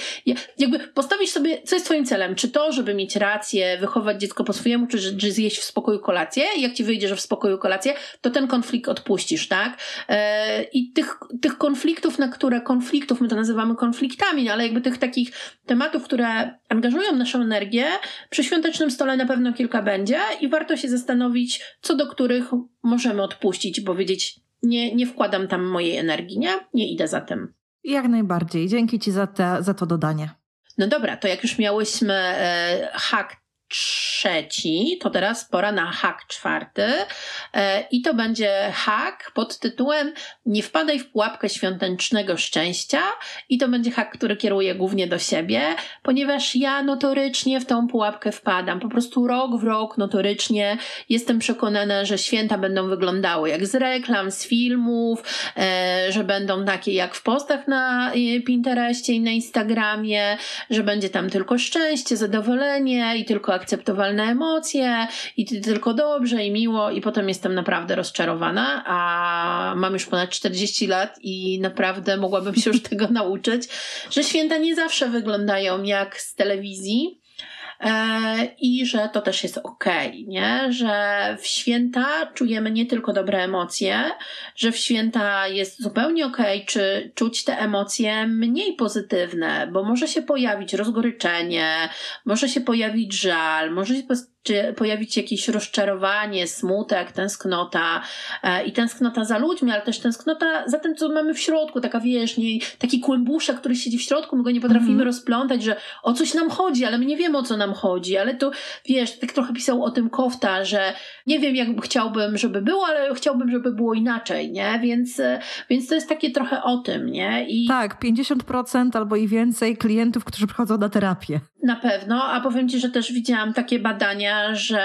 Jakby postawić sobie, co jest twoim celem, czy to, żeby mieć rację, wychować dziecko po swojemu, czy że, że zjeść w spokoju kolację jak ci wyjdzie, że w spokoju kolację, to ten konflikt odpuścisz, tak? E, I tych, tych konfliktów, na które konfliktów, my to nazywamy konfliktami, no ale jakby tych takich tematów, które angażują naszą energię, przy świątecznym stole na pewno kilka będzie i warto się zastanowić, co do których możemy odpuścić, powiedzieć, nie, nie wkładam tam mojej energii, nie? Nie idę za tym. Jak najbardziej. Dzięki Ci za, te, za to dodanie. No dobra, to jak już miałyśmy e, hak trzeci, to teraz pora na hak czwarty e, i to będzie hak pod tytułem Nie wpadaj w pułapkę świątecznego szczęścia i to będzie hak, który kieruje głównie do siebie, ponieważ ja notorycznie w tą pułapkę wpadam. Po prostu rok w rok notorycznie jestem przekonana, że święta będą wyglądały jak z reklam, z filmów, e, że będą takie jak w postach na e, Pinterestie i na Instagramie, że będzie tam tylko szczęście, zadowolenie i tylko akceptowalne emocje i tylko dobrze i miło i potem jestem naprawdę rozczarowana, a mam już ponad 40 lat i naprawdę mogłabym się już tego nauczyć, że święta nie zawsze wyglądają jak z telewizji, i że to też jest ok, nie? Że w święta czujemy nie tylko dobre emocje, że w święta jest zupełnie ok, czy czuć te emocje mniej pozytywne, bo może się pojawić rozgoryczenie, może się pojawić żal, może się czy pojawić się jakieś rozczarowanie, smutek, tęsknota e, i tęsknota za ludźmi, ale też tęsknota za tym, co mamy w środku, taka wiesz, nie, taki kłębuszek, który siedzi w środku, my go nie potrafimy -hmm. rozplątać, że o coś nam chodzi, ale my nie wiemy o co nam chodzi, ale to wiesz, tak trochę pisał o tym Kofta, że nie wiem jak chciałbym, żeby było, ale chciałbym, żeby było inaczej, nie? Więc, e, więc to jest takie trochę o tym, nie? I... Tak, 50% albo i więcej klientów, którzy przychodzą na terapię. Na pewno, a powiem Ci, że też widziałam takie badania, że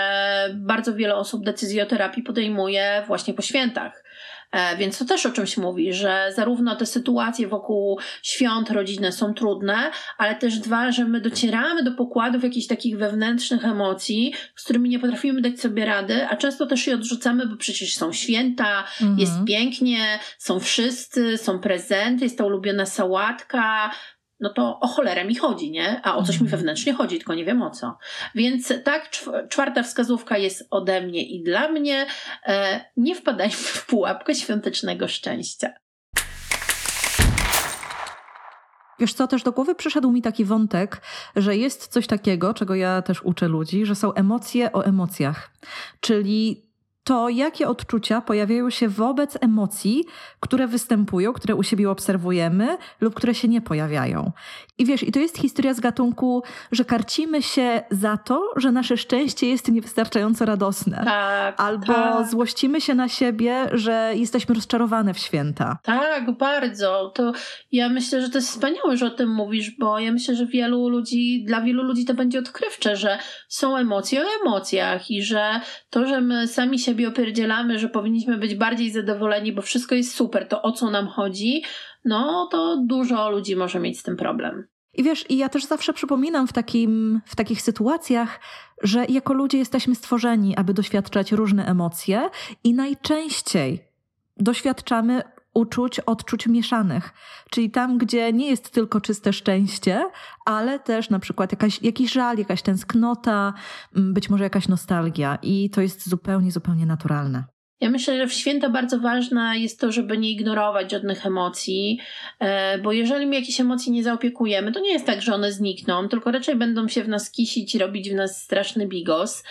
bardzo wiele osób decyzję o terapii podejmuje właśnie po świętach E, więc to też o czymś mówi, że zarówno te sytuacje wokół świąt rodzinne są trudne, ale też dwa, że my docieramy do pokładów jakichś takich wewnętrznych emocji, z którymi nie potrafimy dać sobie rady, a często też je odrzucamy, bo przecież są święta, mhm. jest pięknie, są wszyscy, są prezenty, jest ta ulubiona sałatka, no to o cholerę mi chodzi, nie? A o coś mi mhm. wewnętrznie chodzi, tylko nie wiem o co. Więc tak, czwarta wskazówka jest ode mnie i dla mnie. E, nie wpadajmy w pułapkę świątecznego szczęścia. Wiesz co, też do głowy przyszedł mi taki wątek, że jest coś takiego, czego ja też uczę ludzi, że są emocje o emocjach. Czyli to jakie odczucia pojawiają się wobec emocji, które występują, które u siebie obserwujemy lub które się nie pojawiają. I wiesz, i to jest historia z gatunku, że karcimy się za to, że nasze szczęście jest niewystarczająco radosne. Tak, Albo tak. złościmy się na siebie, że jesteśmy rozczarowane w święta. Tak, bardzo. To ja myślę, że to jest wspaniałe, że o tym mówisz, bo ja myślę, że wielu ludzi, dla wielu ludzi to będzie odkrywcze, że są emocje o emocjach i że to, że my sami siebie opierdzielamy, że powinniśmy być bardziej zadowoleni, bo wszystko jest super, to o co nam chodzi, no to dużo ludzi może mieć z tym problem. I wiesz, i ja też zawsze przypominam w, takim, w takich sytuacjach, że jako ludzie jesteśmy stworzeni, aby doświadczać różne emocje i najczęściej doświadczamy uczuć, odczuć mieszanych. Czyli tam, gdzie nie jest tylko czyste szczęście, ale też na przykład jakaś, jakiś żal, jakaś tęsknota, być może jakaś nostalgia. I to jest zupełnie, zupełnie naturalne. Ja myślę, że w święta bardzo ważne jest to, żeby nie ignorować żadnych emocji, e, bo jeżeli my jakieś emocje nie zaopiekujemy, to nie jest tak, że one znikną, tylko raczej będą się w nas kisić robić w nas straszny bigos.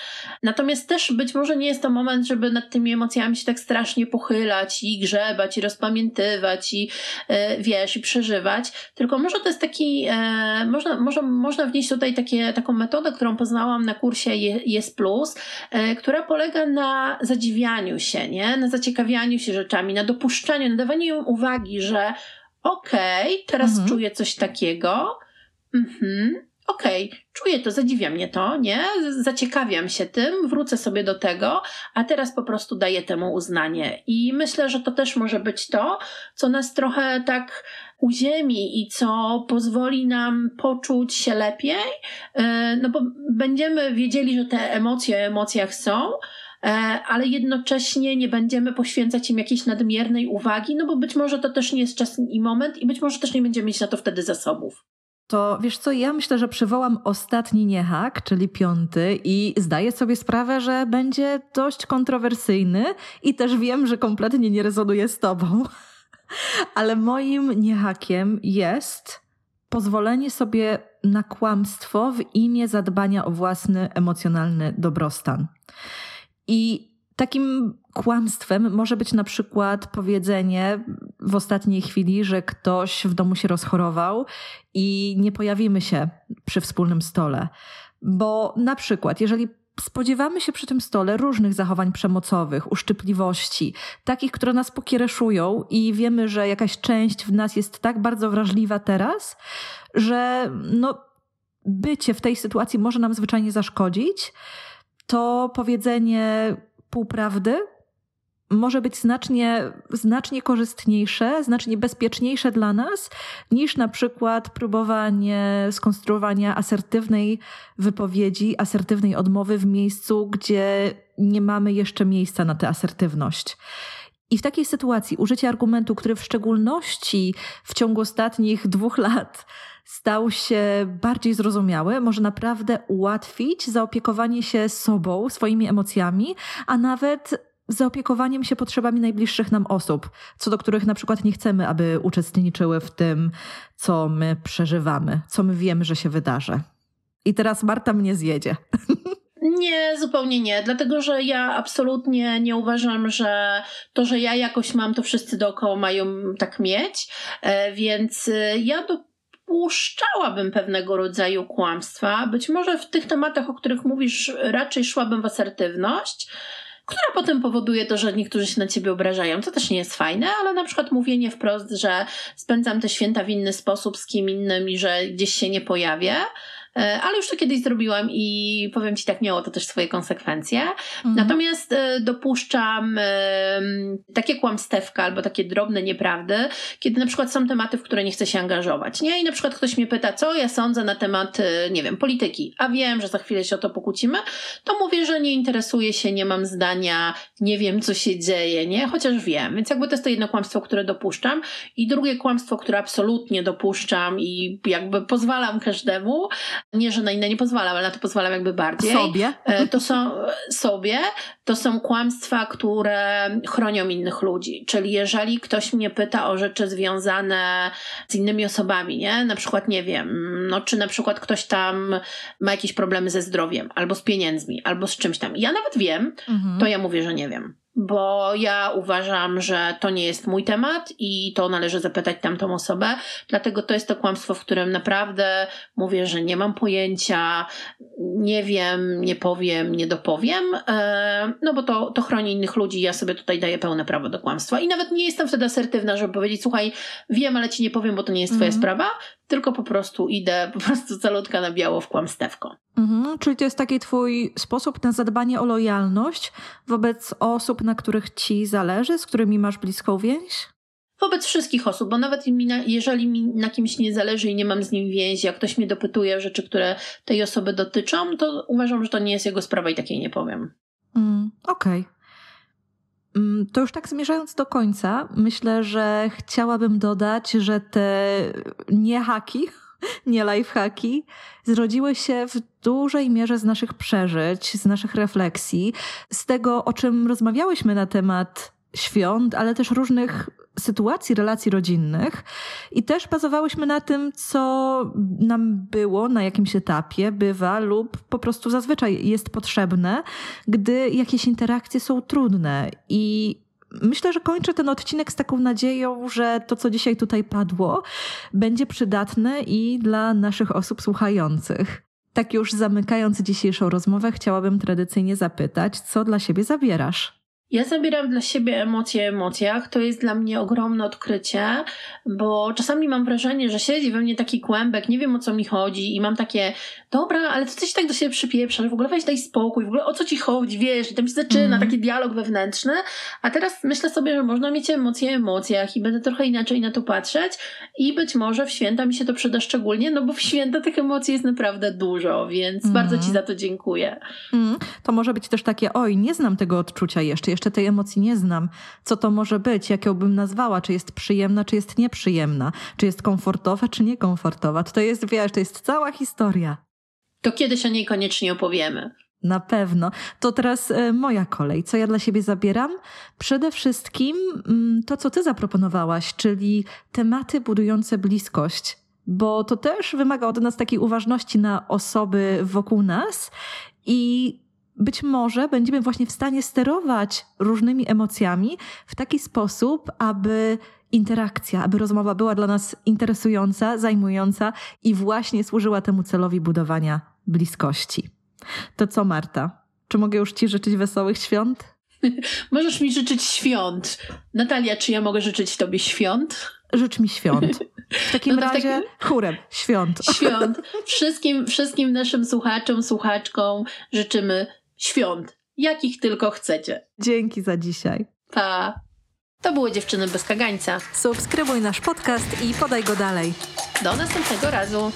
Natomiast też być może nie jest to moment, żeby nad tymi emocjami się tak strasznie pochylać i grzebać i rozpamiętywać i e, wiesz, i przeżywać, tylko może to jest taki, e, można, może, można wnieść tutaj takie, taką metodę, którą poznałam na kursie Jest Plus, która polega na zadziwianiu się nie? Na zaciekawianiu się rzeczami, na dopuszczaniu, na dawaniu im uwagi, że okej, okay, teraz mhm. czuję coś takiego, mhm, okej, okay, czuję to, zadziwia mnie to, nie? Zaciekawiam się tym, wrócę sobie do tego, a teraz po prostu daję temu uznanie. I myślę, że to też może być to, co nas trochę tak uziemi i co pozwoli nam poczuć się lepiej, e, no bo będziemy wiedzieli, że te emocje o emocjach są, ale jednocześnie nie będziemy poświęcać im jakiejś nadmiernej uwagi, no bo być może to też nie jest czas i moment i być może też nie będziemy mieć na to wtedy zasobów. To wiesz co, ja myślę, że przywołam ostatni niehak, czyli piąty, i zdaję sobie sprawę, że będzie dość kontrowersyjny i też wiem, że kompletnie nie rezonuje z tobą. Ale moim niehakiem jest pozwolenie sobie na kłamstwo w imię zadbania o własny emocjonalny dobrostan. I takim kłamstwem może być na przykład powiedzenie w ostatniej chwili, że ktoś w domu się rozchorował i nie pojawimy się przy wspólnym stole. Bo na przykład, jeżeli spodziewamy się przy tym stole różnych zachowań przemocowych, uszczypliwości, takich, które nas pokiereszują i wiemy, że jakaś część w nas jest tak bardzo wrażliwa teraz, że no, bycie w tej sytuacji może nam zwyczajnie zaszkodzić to powiedzenie półprawdy może być znacznie, znacznie korzystniejsze, znacznie bezpieczniejsze dla nas niż na przykład próbowanie skonstruowania asertywnej wypowiedzi, asertywnej odmowy w miejscu, gdzie nie mamy jeszcze miejsca na tę asertywność. I w takiej sytuacji użycie argumentu, który w szczególności w ciągu ostatnich dwóch lat stał się bardziej zrozumiały, może naprawdę ułatwić zaopiekowanie się sobą, swoimi emocjami, a nawet zaopiekowaniem się potrzebami najbliższych nam osób, co do których na przykład nie chcemy, aby uczestniczyły w tym, co my przeżywamy, co my wiemy, że się wydarzy. I teraz Marta mnie zjedzie. Nie, zupełnie nie, dlatego że ja absolutnie nie uważam, że to, że ja jakoś mam, to wszyscy dookoła mają tak mieć, e, więc e, ja dopuszczałabym pewnego rodzaju kłamstwa. Być może w tych tematach, o których mówisz, raczej szłabym w asertywność, która potem powoduje to, że niektórzy się na ciebie obrażają. To też nie jest fajne, ale na przykład mówienie wprost, że spędzam te święta w inny sposób z kim innym i że gdzieś się nie pojawię ale już to kiedyś zrobiłam i powiem Ci tak, miało to też swoje konsekwencje. Mhm. Natomiast e, dopuszczam takie kłamstewka albo takie drobne nieprawdy, kiedy na przykład są tematy, w które nie chcę się angażować, nie? I na przykład ktoś mnie pyta, co ja sądzę na temat, nie wiem, polityki, a wiem, że za chwilę się o to pokłócimy, to mówię, że nie interesuję się, nie mam zdania, nie wiem, co się dzieje, nie? Chociaż wiem. Więc jakby to jest to jedno kłamstwo, które dopuszczam. I drugie kłamstwo, które absolutnie dopuszczam i jakby pozwalam każdemu, nie, że na inne nie pozwalam, ale na to pozwalam jakby bardziej. Sobie? E, to są sobie, to są kłamstwa, które chronią innych ludzi. Czyli jeżeli ktoś mnie pyta o rzeczy związane z innymi osobami, nie? Na przykład, nie wiem, no czy na przykład ktoś tam ma jakieś problemy ze zdrowiem, albo z pieniędzmi, albo z czymś tam. Ja nawet wiem, mhm. to ja mówię, że nie wiem bo ja uważam, że to nie jest mój temat i to należy zapytać tamtą osobę. Dlatego to jest to kłamstwo, w którym naprawdę mówię, że nie mam pojęcia, nie wiem, nie powiem, nie dopowiem, e, no bo to, to chroni innych ludzi. Ja sobie tutaj daję pełne prawo do kłamstwa. I nawet nie jestem wtedy asertywna, żeby powiedzieć, słuchaj, wiem, ale ci nie powiem, bo to nie jest twoja mm. sprawa, tylko po prostu idę po prostu calutka na biało w kłamstewko. Mhm, czyli to jest taki twój sposób na zadbanie o lojalność wobec osób, na których ci zależy, z którymi masz bliską więź? Wobec wszystkich osób, bo nawet mi na, jeżeli mi na kimś nie zależy i nie mam z nim więzi, jak ktoś mnie dopytuje o rzeczy, które tej osoby dotyczą, to uważam, że to nie jest jego sprawa i takiej nie powiem. Mm, Okej. Okay. Mm, to już tak zmierzając do końca, myślę, że chciałabym dodać, że te nie haki, nie lifehacki, zrodziły się w dużej mierze z naszych przeżyć, z naszych refleksji, z tego, o czym rozmawiałyśmy na temat świąt, ale też różnych sytuacji, relacji rodzinnych i też bazowałyśmy na tym, co nam było na jakimś etapie, bywa lub po prostu zazwyczaj jest potrzebne, gdy jakieś interakcje są trudne. I myślę, że kończę ten odcinek z taką nadzieją, że to, co dzisiaj tutaj padło, będzie przydatne i dla naszych osób słuchających. Tak już zamykając dzisiejszą rozmowę, chciałabym tradycyjnie zapytać, co dla siebie zabierasz? Ja zabieram dla siebie emocje emocjach. To jest dla mnie ogromne odkrycie, bo czasami mam wrażenie, że siedzi we mnie taki kłębek, nie wiem o co mi chodzi i mam takie, dobra, ale to coś tak do siebie przypieprzasz, w ogóle weź daj spokój, w ogóle o co ci chodzi, wiesz, i tam się zaczyna mm. taki dialog wewnętrzny, a teraz myślę sobie, że można mieć emocje emocjach i będę trochę inaczej na to patrzeć i być może w święta mi się to przyda szczególnie, no bo w święta tych emocji jest naprawdę dużo, więc mm. bardzo ci za to dziękuję. Mm. To może być też takie, oj, nie znam tego odczucia jeszcze, jeszcze tej emocji nie znam. Co to może być? Jak ją bym nazwała? Czy jest przyjemna, czy jest nieprzyjemna? Czy jest komfortowa, czy niekomfortowa? To jest, wiesz, to jest cała historia. To kiedyś o niej koniecznie opowiemy. Na pewno. To teraz e, moja kolej. Co ja dla siebie zabieram? Przede wszystkim mm, to, co ty zaproponowałaś, czyli tematy budujące bliskość bo to też wymaga od nas takiej uważności na osoby wokół nas i być może będziemy właśnie w stanie sterować różnymi emocjami w taki sposób, aby interakcja, aby rozmowa była dla nas interesująca, zajmująca i właśnie służyła temu celowi budowania bliskości. To co, Marta? Czy mogę już Ci życzyć wesołych świąt? Możesz mi życzyć świąt. Natalia, czy ja mogę życzyć Tobie świąt? Życz mi świąt. W takim no razie taki... chórem, świąt. Świąt. Wszystkim, wszystkim naszym słuchaczom, słuchaczkom życzymy świąt, jakich tylko chcecie. Dzięki za dzisiaj. Pa. To były Dziewczyny bez kagańca. Subskrybuj nasz podcast i podaj go dalej. Do następnego razu.